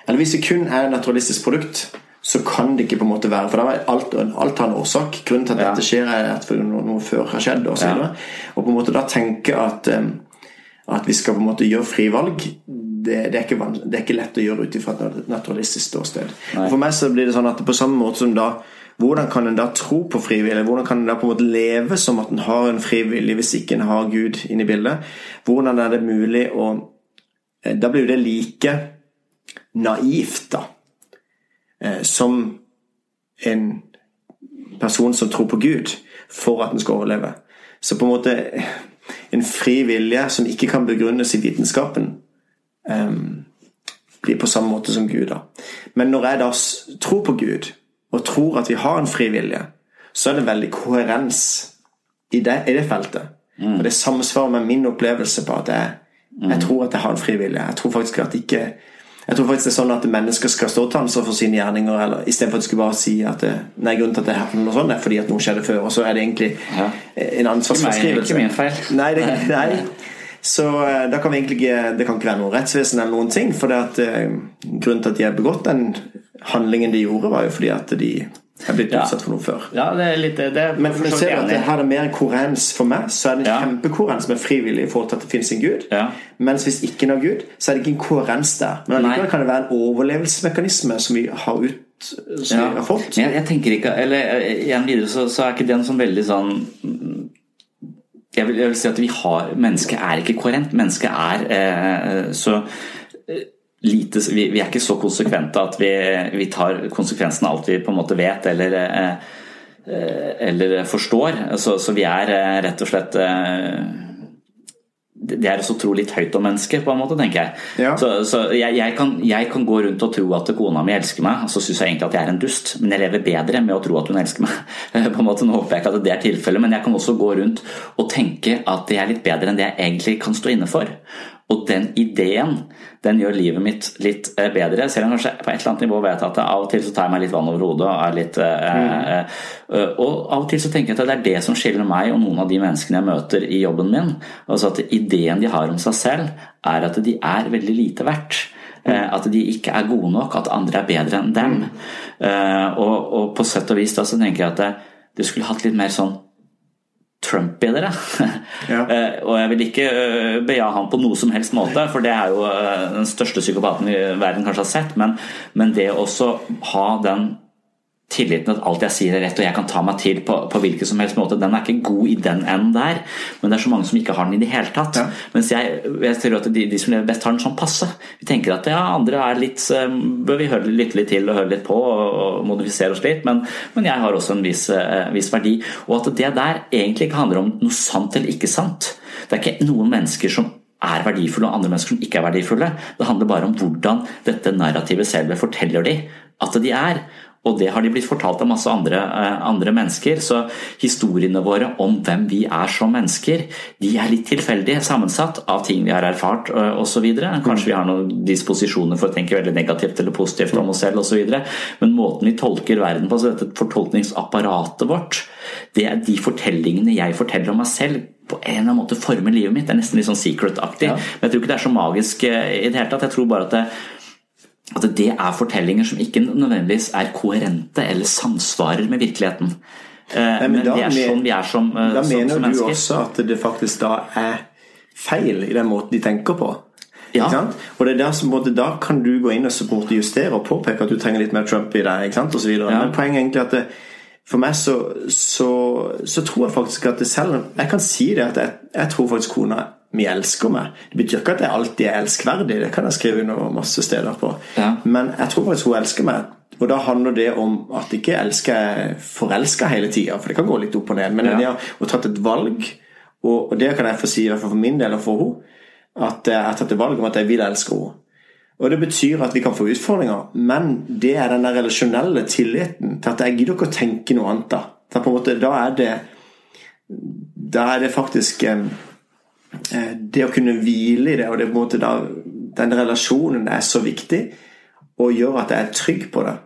Eller hvis det kun er et naturalistisk produkt så kan det ikke på en måte være For alt, alt har en årsak. Grunnen til at ja. dette skjer, er at noe, noe før har skjedd. Og, så ja. og på en måte da tenke at, at vi skal på en måte gjøre frivalg, det, det, er, ikke, det er ikke lett å gjøre ut fra et naturalistisk ståsted. For meg så blir det sånn at på samme måte som da hvordan kan en da tro på frivillig? Hvordan kan en da på en måte leve som at en har en frivillig hvis ikke en har Gud inne i bildet? Hvordan er det mulig å eh, Da blir jo det like naivt, da som en person som tror på Gud, for at den skal overleve. Så på en måte en fri vilje som ikke kan begrunnes i vitenskapen, um, blir på samme måte som Gud. da. Men når jeg da tror på Gud, og tror at vi har en fri vilje, så er det veldig koherens i det, i det feltet. Mm. Og det samsvarer med min opplevelse på at jeg, jeg mm. tror at jeg har en fri vilje. Jeg tror faktisk at ikke jeg tror faktisk det er sånn at mennesker skal stå til ansvar for sine gjerninger, eller istedenfor at de skulle bare si at det, nei, grunnen til at det er noe sånt, er fordi at noe skjedde før, og så er det egentlig ja. en ansvarsforskrivelse. Ikke min feil. Nei, det, nei. Så eh, da kan vi egentlig Det kan ikke være noe rettsvesen eller noen ting. For det at uh, grunnen til at de har begått den handlingen de gjorde, var jo fordi at de jeg har blitt ja. utsatt for noe før. Ja, det er litt, det er men, men ser du at det her er mer korens for meg, så er det en ja. kjempekorens med frivillig i forhold til at det finnes en gud. Ja. Mens hvis ikke noe gud, så er det ikke en korens der. Men allikevel kan det være en overlevelsesmekanisme som vi har ut som ja. vi har fått. Jeg, jeg, tenker ikke Eller eh, igjen videre så, så er ikke den som veldig sånn jeg vil, jeg vil, si at vi har Mennesket er ikke koherent. Mennesket er eh, så eh, lite, vi, vi, er ikke så konsekvente at vi, vi, tar konsekvensen av alt vi på en måte vet eller, eh, eh, eller forstår. Så, så, vi er eh, rett og slett det er å tro litt høyt om mennesket, på en måte, tenker jeg. Ja. Så, så jeg, jeg, kan, jeg, kan, gå rundt og tro at kona mi elsker meg, og så syns jeg egentlig at jeg er en dust, men jeg lever bedre med å tro at hun elsker meg. på en måte, Nå håper jeg ikke at det er tilfellet, men jeg kan også gå rundt og tenke at det er litt bedre enn det jeg egentlig kan stå inne for. Og den ideen den gjør livet mitt litt eh, bedre. Selv om kanskje på et eller annet nivå vet jeg at av og til så tar jeg meg litt vann over hodet. Og, er litt, eh, mm. eh, og av og til så tenker jeg at det er det som skiller meg og noen av de menneskene jeg møter i jobben min. Altså at ideen de har om seg selv, er at de er veldig lite verdt. At de ikke er gode nok, at andre er bedre enn dem. Mm. Og, og, på sett og vis da så tenker jeg at det, det skulle hatt litt mer sånn Trump i dere. Ja. Eh, og jeg vil ikke eh, beja han på noe som helst måte, for det er jo eh, den største psykopaten i verden kanskje har sett. Men, men det å ha den tilliten at alt jeg sier er rett og jeg kan ta meg til på, på hvilken som helst måte, den er ikke god i den enden der. Men det er så mange som ikke har den i det hele tatt. Ja. Mens jeg, jeg tror at de, de, som lever best, har den sånn passe. Vi tenker at ja, andre er litt eh, Bør vi høre, lytte litt til og høre litt på og modifisere oss litt, men, men jeg har også en viss, uh, viss, verdi. Og at det der egentlig ikke handler om noe sant eller ikke sant. Det er ikke noen mennesker som er verdifulle og andre mennesker som ikke er verdifulle. Det handler bare om hvordan dette narrativet selv forteller de at de er. Og det har de blitt fortalt av masse andre, eh, andre, mennesker. Så historiene våre om hvem vi er som mennesker, de er litt tilfeldige sammensatt av ting vi har erfart eh, osv. Kanskje vi har noen disposisjoner for å tenke veldig negativt eller positivt om oss selv osv. Men måten vi tolker verden på, så dette fortolkningsapparatet vårt, det er de fortellingene jeg forteller om meg selv på en eller annen måte former livet mitt. Det er nesten litt sånn secret-aktig. Ja. Men jeg tror ikke det er så magisk eh, i det hele tatt. Jeg tror bare at det, at det er fortellinger som ikke nødvendigvis er koherente eller samsvarer med virkeligheten. Eh, Nei, men, men det er sånn vi er som, mennesker. da som, mener som du også at det faktisk da er feil i den måten de tenker på. Ja. Og det er der som både, Da kan du gå inn og supporte, justere og påpeke at du trenger litt mer Trump i deg. ikke sant, og så ja. Men poenget er egentlig at det, for meg så, så, så, tror jeg faktisk at det selv Jeg kan si det at jeg, jeg tror faktisk kona mi elsker meg. Det betyr ikke at jeg alltid er elskverdig, det kan jeg skrive under masse steder på. Ja. Men jeg tror faktisk hun elsker meg. Og da handler det om at ikke elsker forelska hele tida, for det kan gå litt opp og ned. Men ja. det å tatt et valg, og, det kan jeg få si i hvert fall for min del og for henne, at jeg har tatt et valg om at jeg vil elske henne. Og Det betyr at vi kan få utfordringer, men det er den der relasjonelle tilliten til at jeg gidder ikke å tenke noe annet. Da, på en måte, da er det Da er det faktisk eh, Eh, det å kunne hvile i det, og det på en måte da, den relasjonen er så viktig, og gjør at jeg er trygg på det.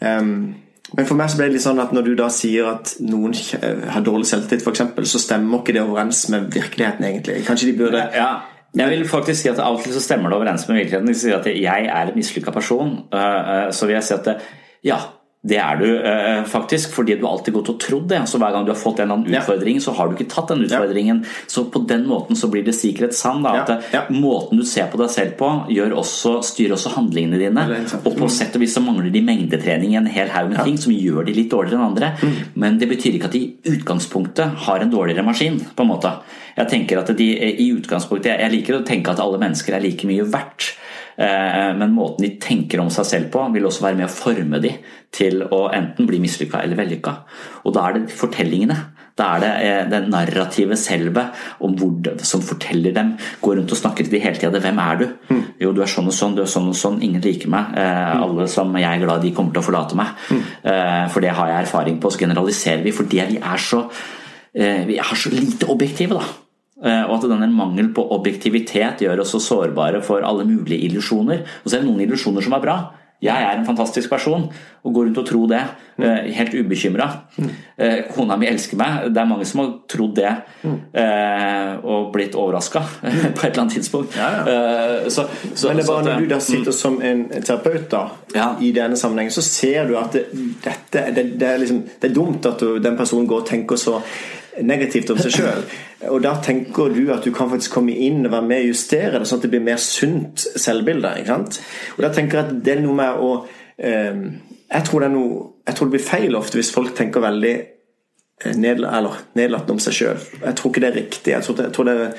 Um, men for meg så ble det litt sånn at når du da sier at noen har dårlig selvtillit, f.eks., så stemmer ikke det overens med virkeligheten, egentlig. Kanskje de burde ja. Jeg vil faktisk si at Av og til så stemmer det overens med virkeligheten. De sier at jeg er en mislykka person, eh, eh, så vil jeg si at ja, det er du eh, faktisk, fordi du alltid gått og trodd det. Så Hver gang du har fått en eller annen utfordring, ja. så har du ikke tatt den utfordringen. Ja. Så på den måten så blir det sikkerhet sann. Ja. At ja. måten du ser på deg selv på, også, styrer også handlingene dine. Og på sett og vis så mangler de mengdetrening i en hel haug med ting som gjør de litt dårligere enn andre. Mm. Men det betyr ikke at de i utgangspunktet har en dårligere maskin. på en måte. Jeg tenker at de i utgangspunktet, jeg liker å tenke at alle mennesker er like mye verdt. Eh, men måten de tenker om seg selv på, vil også være med å forme de til å enten bli mislykka eller vellykka. Og da er det fortellingene. Da er det eh, det narrative selve om hvor, som forteller dem. Går rundt og snakker til de hele tida. Hvem er du? Mm. Jo, du er sånn og sånn, du er sånn og sånn. Ingen liker meg. Eh, mm. Alle som jeg er glad i, kommer til å forlate meg. Mm. For det har jeg erfaring på. Så generaliserer vi fordi vi er så, vi er så lite objektive, da. Eh, og at denne mangel på objektivitet gjør oss så sårbare for alle mulige illusjoner. Og så er det noen illusjoner som er bra. Jeg er en fantastisk person, og går rundt og tror det. Eh, helt ubekymra. Eh, kona mi elsker meg. Det er mange som har trodd det og blitt overraska på et eller annet tidspunkt. Ja, ja. Så, så, Men det er bare når du da sitter som en terapeut da, ja. i denne sammenhengen, så ser du at det, dette, det, det, er liksom, det er dumt at du, den personen går og tenker så negativt om seg sjøl. Og da tenker du at du kan faktisk komme inn og være med og justere det, sånn at det blir mer sunt selvbilde. ikke sant? Og da tenker jeg at det er noe med å eh, jeg, tror det noe, jeg tror det blir feil ofte hvis folk tenker veldig eh, nedlatende om seg sjøl. Jeg tror ikke det er riktig. Jeg tror, jeg tror det er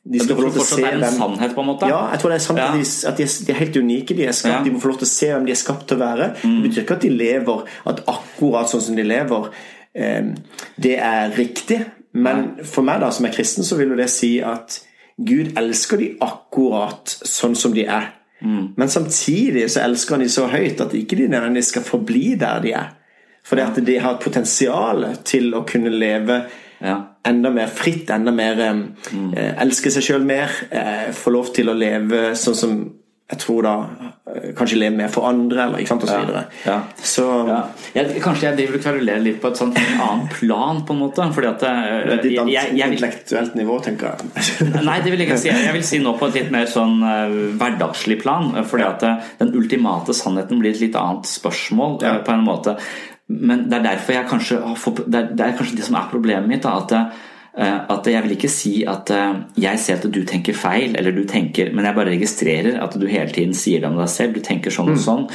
de skal få lov til å se hvem sannhet, på en måte? Ja, jeg tror det er sant ja. at, de, at de, er, de, er, helt unike. De er skapt, ja. de må få lov til å se hvem de er skapt til å være. Mm. Det betyr ikke at de lever at akkurat sånn som de lever, det er riktig. Men for meg da, som er kristen, så vil jo det si at Gud elsker de akkurat sånn som de er. Mm. Men samtidig så elsker han de så høyt at ikke de nødvendigvis skal forbli der de er. Fordi at de har potensial til å kunne leve ja. enda mer fritt, enda mer mm. eh, Elske seg sjøl mer. Eh, få lov til å leve sånn som jeg tror da eh, kanskje leve mer for andre, eller ikke sant, videre. Ja, ja. Så, ja. Jeg, kanskje jeg driver og kverulerer litt på et sånt annet plan, på en måte. Fordi at eh, Det er ditt jeg, jeg, intellektuelt nivå, tenker jeg. nei, det vil jeg ikke si. Jeg vil si nå på et litt mer sånn uh, hverdagslig plan. Fordi at uh, den ultimate sannheten blir et litt annet spørsmål, uh, på en måte. Men det er derfor jeg kanskje det er, det er kanskje det som er problemet mitt. da, at at jeg vil ikke si at jeg ser at du tenker feil, eller du tenker Men jeg bare registrerer at du hele tiden sier det om deg selv. Du tenker sånn og mm. sånn.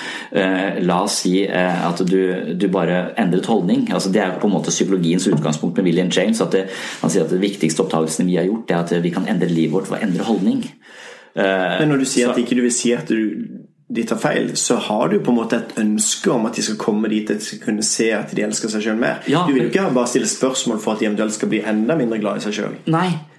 La oss si at du, du bare endret holdning. Altså, det er på en måte psykologiens utgangspunkt med William James. at det, Han sier at det viktigste oppdagelsene vi har gjort, er at vi kan endre livet vårt ved å endre holdning. Men når du sier så, at ikke du vil si at du de tar feil, så har du på en måte et ønske om at de skal komme dit at de skal kunne se at de elsker seg sjøl mer. Ja, du vil ikke bare stille spørsmål for at de eventuelt skal bli enda mindre glad i seg sjøl.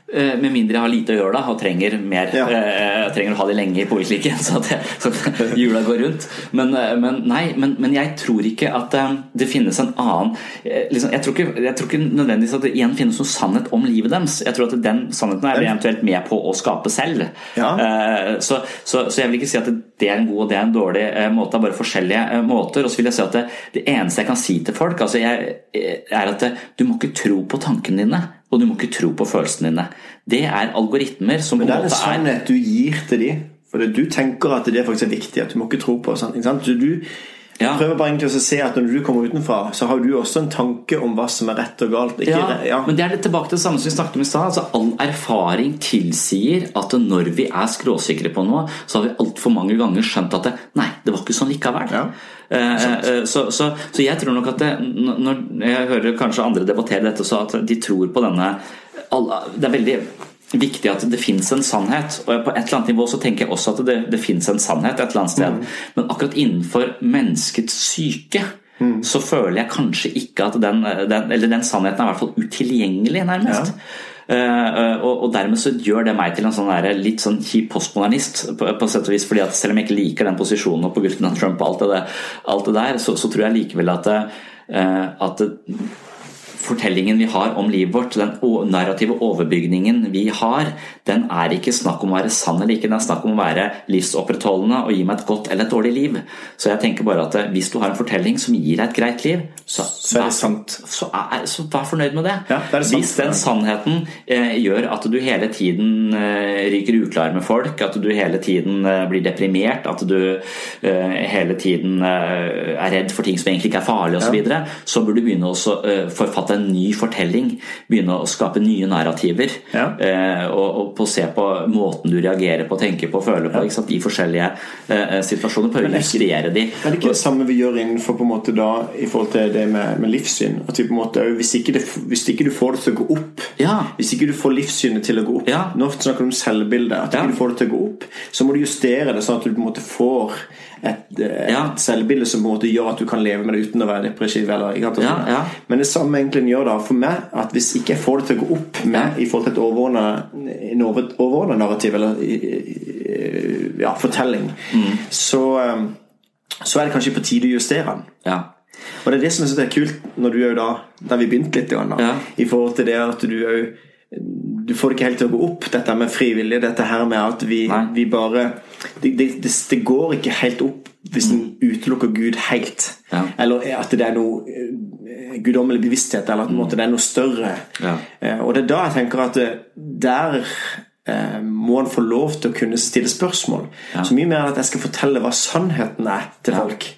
Eh, med mindre jeg har lite å gjøre da, og trenger, mer, ja. Jeg trenger å ha det lenge i poliklinikken så at, jula går rundt. Men, uh, men nei, men, men, jeg tror ikke at det finnes en annen liksom, jeg, tror ikke, jeg, tror ikke, nødvendigvis at det igjen finnes noen sannhet om livet deres. Jeg tror at den sannheten er vi eventuelt med på å skape selv. Ja. Så, så, så, jeg vil ikke si at det er en god og det er en dårlig måte, bare forskjellige måter. Og så vil jeg si at det, det eneste jeg kan si til folk, altså jeg, er at du må ikke tro på tankene dine og du må ikke tro på følelsene dine. Det er algoritmer som Men det er en sannhet du gir til dem. For du tenker at det faktisk er viktig, at du må ikke tro på sånt. Du, ja. prøver bare egentlig å se at når du kommer utenfra, så har du også en tanke om hva som er rett og galt. Ikke, ja, ja. Men det er det tilbake til det samme som vi snakket om i stad. Altså, all erfaring tilsier at når vi er skråsikre på noe, så har vi altfor mange ganger skjønt at det, nei, det var ikke sånn likevel. Ja. Eh, eh, så, så, så, jeg tror nok at det, når jeg hører kanskje andre debattere dette, så at de tror på denne Det er veldig viktig at det fins en sannhet. Og på et eller annet nivå så tenker jeg også at det, det fins en sannhet et eller annet sted. Mm. Men akkurat innenfor menneskets syke mm. så føler jeg kanskje ikke at den, den, Eller den sannheten er i hvert fall utilgjengelig, nærmest. Ja. Uh, og, og, dermed så gjør det meg til en sånn der, litt sånn kjip postmodernist, på, på sett og vis, fordi at selv om jeg ikke liker den posisjonen og på grunn av Trump og alt det, alt det der, så, så, tror jeg likevel at, uh, at fortellingen vi har om livet vårt, den narrative overbygningen vi har, den er ikke snakk om å være sann eller ikke, den er snakk om å være livsopprettholdende og gi meg et godt eller et dårlig liv. Så jeg tenker bare at eh, hvis du har en fortelling som gir deg et greit liv, så, så er det sant. Så, er, så vær fornøyd med det. Ja, det sant, hvis den sannheten eh, gjør at du hele tiden eh, ryker uklar med folk, at du hele tiden eh, blir deprimert, at du eh, hele tiden eh, er redd for ting som egentlig ikke er farlige osv., så, videre, så burde du begynne å forfatte en ny fortelling. Begynne å skape nye narrativer. Ja. Eh, og, og, på se på måten du reagerer på, tenker på, føler på. Ja. I forskjellige eh, situasjoner. Prøve å justere de. Er det ikke det samme vi gjør innenfor på en måte da i forhold til det med, med livssyn? At vi på en måte, hvis ikke, det, hvis ikke, du får det til å gå opp ja. Hvis ikke du får livssynet til å gå opp Nå snakker du om selvbildet. At ikke du får det til å gå opp, så må du justere det sånn at du på en måte får et, et ja. selvbilde som gjør at du kan leve med det uten å være depressiv. Eller, ja, ja. Men det samme egentlig gjør da for meg at hvis ikke jeg får det til å gå opp med i forhold til et overordna narrativ eller ja, fortelling, mm. så, um, så, er det kanskje på tide å justere den. Og det er det som jeg syns er kult, når du er da der vi begynte litt, da, i forhold til det at du òg du får det ikke helt til å gå opp, dette med frivillig. Dette her med at vi, vi bare det, det, det, går ikke helt opp hvis en utelukker Gud helt. Ja. Eller at det er noe eh, guddommelig bevissthet, eller at mm. det er noe større. Ja. Eh, og det er da jeg tenker at eh, der må en få lov til å kunne stille spørsmål. Ja. Så mye mer enn at jeg skal fortelle hva sannheten er til folk.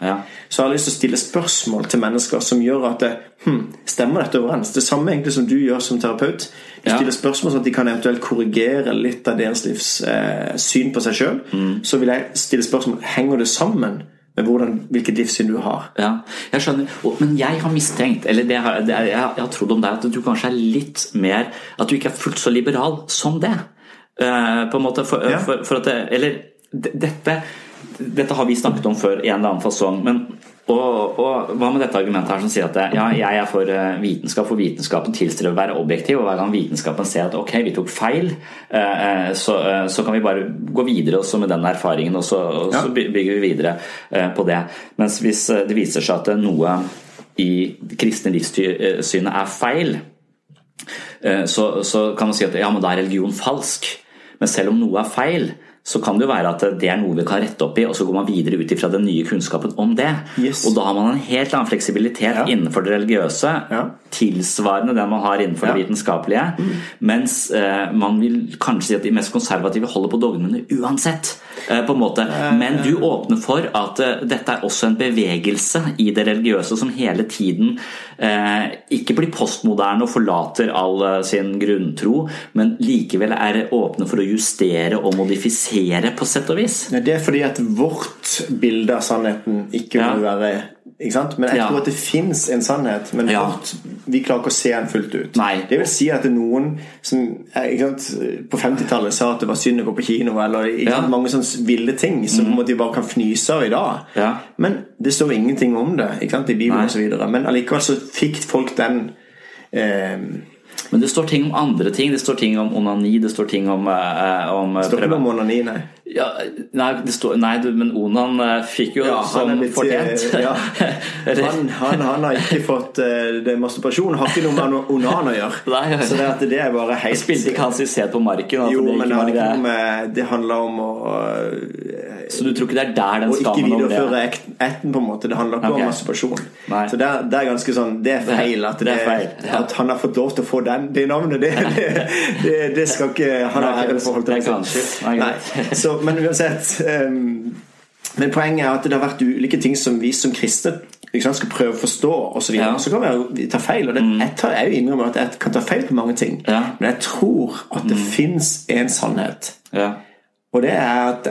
Så jeg har lyst til å stille spørsmål til mennesker som gjør at det, hm, Stemmer dette overens? Det samme egentlig som du gjør som terapeut. Du stiller spørsmål sånn at de kan eventuelt korrigere litt av deres livs eh, syn på seg sjøl. Mm. Så vil jeg stille spørsmål henger det sammen med hvordan, hvilket livssyn du har. Ja, jeg skjønner. Men jeg har mistenkt, eller det har, det er, jeg, har trodd om deg, at du kanskje er litt mer At du ikke er fullt så liberal som det. Uh, på en måte, for, ja. for, for at det, Eller dette dette har vi snakket om før i en eller annen fasong. men og, og, Hva med dette argumentet her som sier at ja, jeg er for eh, vitenskap, for vitenskapen tilstreber å være objektiv, og hver gang vitenskapen ser at ok, vi tok feil, eh, eh, så, så kan vi bare gå videre også med den erfaringen, og så, og så bygger vi videre på det. Mens hvis det viser seg at noe i kristne livssynet er feil, så, så kan man si at ja, men da er religion falsk. Men selv om noe er feil, så kan det jo være at det er noe vi kan rette opp i, og så går man videre ut ifra den nye kunnskapen om det. Yes. Og da har man en helt annen fleksibilitet Ja. innenfor det religiøse, Ja. tilsvarende den man har innenfor Ja. det vitenskapelige, mens eh, man vil kanskje si at de mest konservative holder på dogmene uansett. eh, på en måte. Men du åpner for at eh, dette er også en bevegelse i det religiøse som hele tiden eh, ikke blir postmoderne og forlater all eh, sin grunntro, men likevel er åpne for å justere og modifisere på sett og vis. Ja, Det er fordi at vårt bilde av sannheten ikke Ja. må være ikke sant? Men jeg tror at det fins en sannhet, men vårt, vi klarer ikke å se den fullt ut. Nei. Det vil si at det er noen som eh, sant? på 50-tallet sa at det var synd å gå på kino, eller sant? mange sånne ville ting som mm. de bare kan fnyse av i dag. Ja. Men det står ingenting om det i Bibelen osv. Men allikevel så fikk folk den eh, Men det står ting om andre ting. Det står ting om onani, det står ting om, eh, om eh, står ikke om onani, nei. Ja, nei, det står, nei, men Onan eh, fikk jo Ja, som er fortjent. eh, ja. han, han, han har ikke fått uh, det Masturbasjon har ikke noe med onan å gjøre. Nei. Så det, at det er bare helt Spilte ikke han sin sæd på marken? Altså, Jo, det men det, det- med, det handler om å Så du tror ikke det er der den å ikke videreføre det etten, på en måte. Det handler ikke okay. om masturbasjon. Nei. Så det er, det er ganske sånn Det er feil at, Det er feil, ja. at han har fått lov til å få den, det navnet. Det, det, det, det skal ikke han ha æren for. jeg det. Nei, Nei. Så, men uansett um, Men poenget er at det har vært ulike ting som vi som kristne liksom, skal prøve å forstå, og så, videre. Ja. Mm. så kan vi jo ta feil. Og det, jeg, tar, jeg er innrømmer at jeg kan ta feil på mange ting, Ja. Mm. men jeg tror at det fins en sannhet. Ja. Og det er at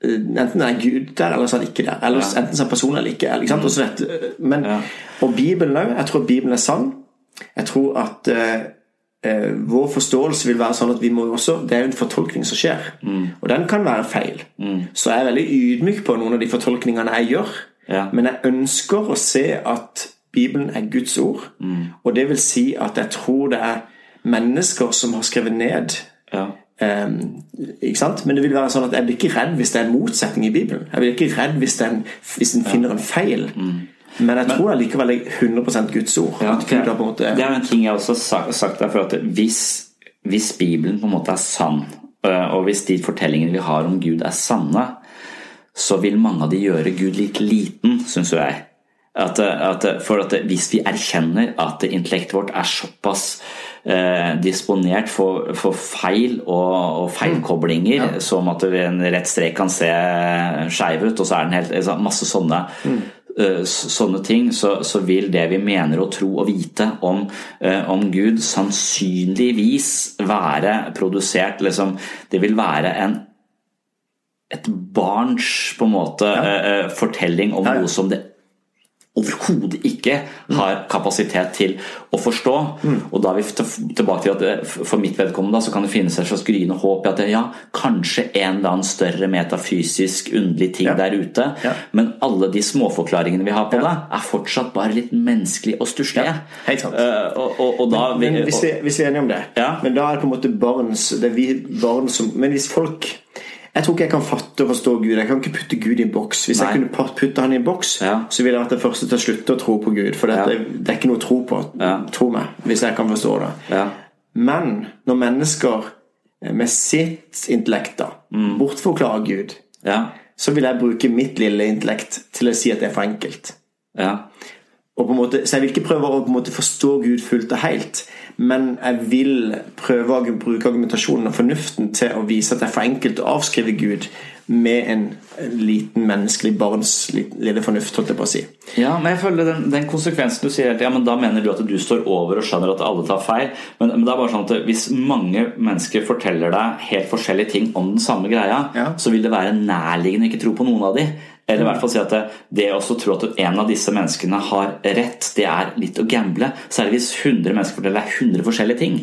Enten enten er Gud der, eller så er han ikke der. Eller Ja. enten så er personen eller ikke. Ikke sant? Og, men, Ja. og Bibelen òg. Jeg tror Bibelen er sann. Jeg tror at eh, eh, vår forståelse vil være sånn at vi må også Det er jo en fortolkning som skjer. Mm. Og den kan være feil. Så jeg er veldig ydmyk på noen av de fortolkningene jeg gjør. Ja. Men jeg ønsker å se at Bibelen er Guds ord. Mm. Og det vil si at jeg tror det er mennesker som har skrevet ned Ja. Um, ikke sant? Men det vil være sånn at jeg blir ikke redd hvis det er en motsetning i Bibelen. Jeg blir ikke redd hvis den, hvis den finner en feil. Men jeg tror allikevel er 100 Guds ord. Ja, Det er jo en ting jeg også har sagt, der, for at hvis, hvis Bibelen på en måte er sann, øh, og hvis de fortellingene vi har om Gud er sanne, så vil mange av de gjøre Gud litt liten, syns jo jeg. At, at, for at hvis vi erkjenner at intellektet vårt er såpass eh, disponert for, for feil og, og feilkoblinger, som at en rett strek kan se skeiv ut, og så er den helt altså, Masse sånne s- sånne ting, så, så vil det vi mener å tro og vite om, eh, om Gud, sannsynligvis være produsert liksom, Det vil være en et barns på en måte ja. eh, fortelling om Ja, ja. noe som det overhodet ikke har kapasitet til å forstå. Mm. Og da er vi tilbake til at for mitt vedkommende da, så kan det finnes et slags gryende håp i at det, ja, kanskje en eller annen større metafysisk underlig ting Ja. der ute, Ja. men alle de småforklaringene vi har på det, er fortsatt bare litt menneskelig og stusslige. Ja, helt sant. Eh, og, og, og da Men hvis vi, hvis vi er enige om det Ja. Men da er det på en måte barns det er vi barn som Men hvis folk Jeg tror ikke jeg kan fatte og forstå Gud. Jeg kan ikke putte Gud i en boks. Hvis Nei. jeg kunne putte han i en boks, Ja. så ville jeg vært den første til å slutte å tro på Gud. For dette, Ja. det er ikke noe å tro på. Ja. Tro meg, hvis jeg kan forstå det. ja. Men når mennesker eh, med sitt intellekt da Mm. bortforklarer Gud, Ja. så vil jeg bruke mitt lille intellekt til å si at det er for enkelt. Ja. Måte, så jeg vil ikke prøve å forstå Gud fullt og helt, men jeg vil prøve å bruke argumentasjonen og fornuften til å vise at det er for enkelt å avskrive Gud med en liten menneskelig barns lille fornuft, holdt jeg på å si. Ja, men jeg føler den, den konsekvensen du sier, ja, men da mener du at du står over og skjønner at alle tar feil. Men, men det er bare sånn at hvis mange mennesker forteller deg helt forskjellige ting om den samme greia, Ja. så vil det være nærliggende å ikke tro på noen av de. Eller i hvert fall si at det, det også tro at en av disse menneskene har rett, det er litt å gamble. Særlig hvis 100 mennesker forteller deg 100 forskjellige ting.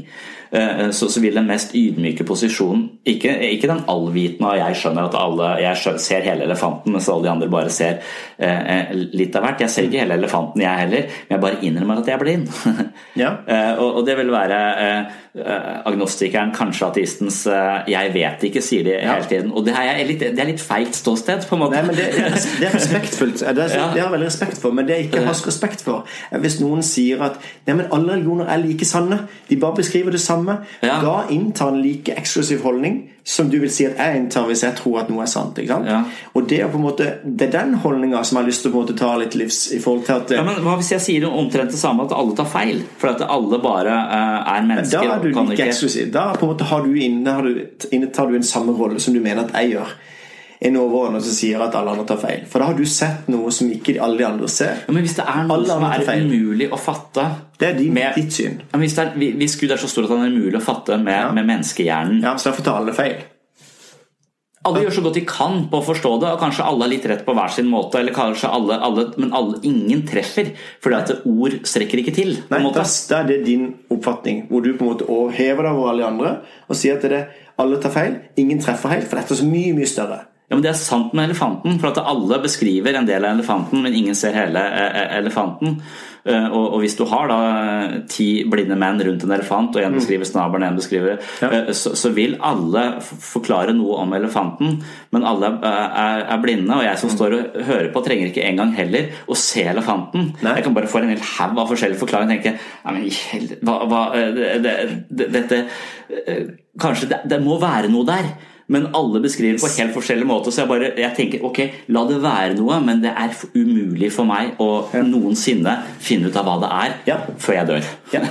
Eh, Så, så vil den mest ydmyke posisjonen Ikke, ikke den allvitende og jeg skjønner at alle Jeg skjønner, ser hele elefanten, mens alle de andre bare ser eh, litt av hvert. Jeg ser ikke hele elefanten, jeg heller, men jeg bare innrømmer at jeg er blind. Ja. Eh, og, og det vil være eh, agnostikeren, kanskje ateistens 'jeg vet ikke', sier de ja. hele tiden. Og det er, litt, det er litt feigt ståsted, på en måte. Nei, men det, det er respektfullt. Det, er, ja. det har jeg veldig respekt for. Men det jeg ikke har respekt for, er hvis noen sier at nei, men alle religioner er like sanne. De bare beskriver det samme. Ja. Da inntar en like eksklusiv holdning som du vil si at jeg inntar hvis jeg tror at noe er sant. Ja. Og det er på en måte Det er den holdninga som jeg har lyst til å ta litt livs i forhold til at ja, men Hva hvis jeg sier omtrent det samme, at alle tar feil? For at alle bare uh, er mennesker? Da er du like eksklusiv. Da på en måte har du inne, har du, inntar du en samme rolle som du mener at jeg gjør en overordnet som sier at alle andre tar feil. For da har du sett noe som ikke alle de andre ser. Ja, men hvis det er noe alle som er umulig å fatte Det er din, med, ditt syn. Ja, hvis, er, hvis, Gud er så stor at han er umulig å fatte med, ja. med menneskehjernen Ja, Så derfor tar alle feil. Alle gjør så godt de kan på å forstå det, og kanskje alle har litt rett på hver sin måte. eller kanskje alle, alle Men alle, ingen treffer, fordi at ord strekker ikke til. Nei, da, er det din oppfatning, hvor du på en måte hever deg over alle andre og sier at det, alle tar feil, ingen treffer helt, for dette er så mye, mye større. Ja, men Det er sant med elefanten, for at alle beskriver en del av elefanten, men ingen ser hele eh, eh, elefanten. Eh, og, og hvis du har da ti blinde menn rundt en elefant, og en mm. beskriver snabelen, en beskriver ja. så, så, vil alle forklare noe om elefanten, men alle er, er, blinde. Og jeg som mm. står og hører på, trenger ikke engang heller å se elefanten. Nei. Jeg kan bare få en hel haug av forskjellige forklaringer og tenke men, hva, hva, det, det, dette Kanskje det, det må være noe der men alle beskriver på helt forskjellig måte. Så jeg bare jeg tenker ok, la det være noe, men det er umulig for meg å ja. noensinne finne ut av hva det er ja. før jeg dør. Ja.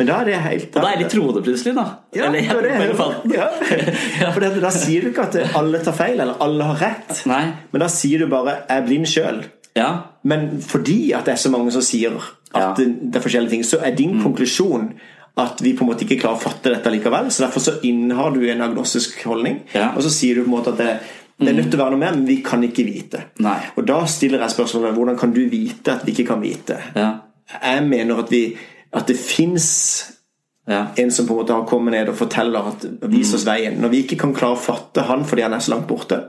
Men da er det helt Og da er jeg litt troende plutselig, da. Ja, eller jeg, det er, ja. For da sier du ikke at alle tar feil, eller alle har rett. Nei. Men da sier du bare 'jeg er blind sjøl'. Ja. Men fordi at det er så mange som sier at det er forskjellige ting, så er din mm. konklusjon at vi på en måte ikke klarer å fatte dette likevel. Så derfor så innehar du en agnostisk holdning, ja. og så sier du på en måte at det, det er nødt til å være noe mer, men vi kan ikke vite. Nei. Og da stiller jeg spørsmålet hvordan kan du vite at vi ikke kan vite? Ja. Jeg mener at, vi, at det fins ja. en som på en måte har kommet ned og forteller at viser oss mm. veien. Når vi ikke kan klare å fatte han fordi han er så langt borte,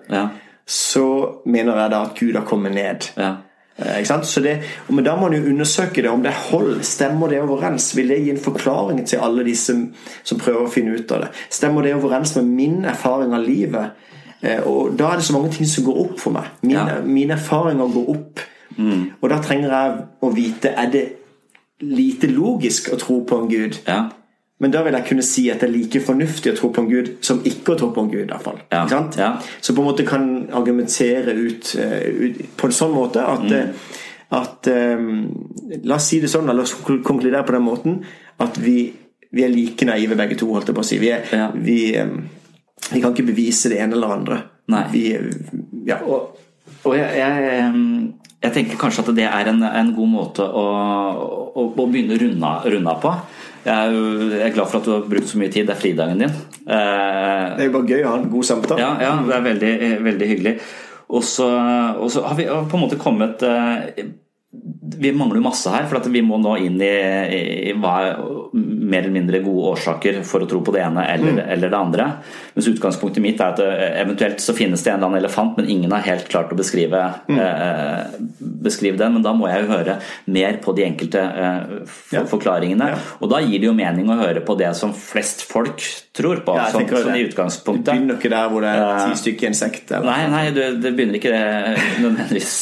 så mener jeg da at Gud har kommet ned. Ja. Eh, så det, men da må man jo undersøke det. Om det hold, stemmer det overens? Vil det gi en forklaring til alle de som, som, prøver å finne ut av det? Stemmer det overens med min erfaring av livet? Eh, og Da er det så mange ting som går opp for meg. Mine, ja. mine erfaringer går opp. Mm. Og da trenger jeg å vite Er det lite logisk å tro på en gud. Ja. Men da vil jeg kunne si at det er like fornuftig å tro på en gud som ikke å tro på en gud. I hvert fall. Ja. Ja. Så på en måte kan argumentere ut, uh, ut på en sånn måte at, mm. Eh, at um, La oss si det sånn, la oss konkludere på den måten at vi, vi er like naive begge to. holdt jeg på å si. Vi, er, ja. vi, um, vi, kan ikke bevise det ene eller andre. Nei. Vi, ja. Og, og jeg, jeg, jeg, tenker kanskje at det er en, en god måte å, å, å begynne å runde, runde på. Jeg er, glad for at du har brukt så mye tid. Det er fridagen din. Eh, det er jo bare gøy å ha en god samtale. Ja, ja det er veldig, veldig hyggelig. Og så, og så, har vi på en måte kommet eh, vi mangler masse her, for vi må nå inn i, i, hva er mer eller mindre gode årsaker for å tro på det ene eller, mm. eller, det andre. Mens utgangspunktet mitt er at eh, eventuelt så finnes det en eller annen elefant, men ingen har helt klart å beskrive, mm. eh, beskrive den. Men da må jeg jo høre mer på de enkelte eh, for, ja. forklaringene. Ja. Og da gir det jo mening å høre på det som flest folk tror på. Ja, sånn, sånn i utgangspunktet. Du begynner ikke der hvor det er ti eh, stykker insekter? Nei, nei det, det begynner ikke nødvendigvis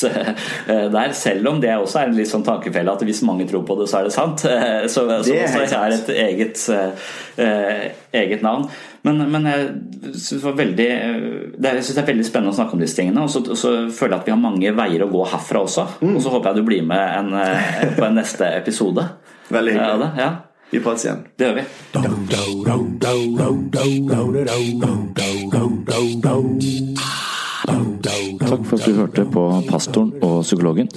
der. Selv om det også er en litt sånn tankefelle at hvis mange tror på det, så er det sant. Så, det er, også er et eget, eh, eget navn. Men, men jeg syns det, det, er veldig spennende å snakke om disse tingene. Og så, så, føler jeg at vi har mange veier å gå herfra også. Mm. Og så håper jeg du blir med en, eh, på en neste episode. Veldig hyggelig. Ja, vi prates igjen. Det gjør vi. Takk for at du hørte på Pastoren og psykologen.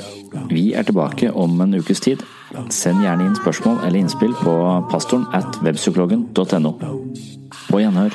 Vi er tilbake om en ukes tid. Send gjerne inn spørsmål eller innspill på pastoren at webpsykologen.no. På gjenhør.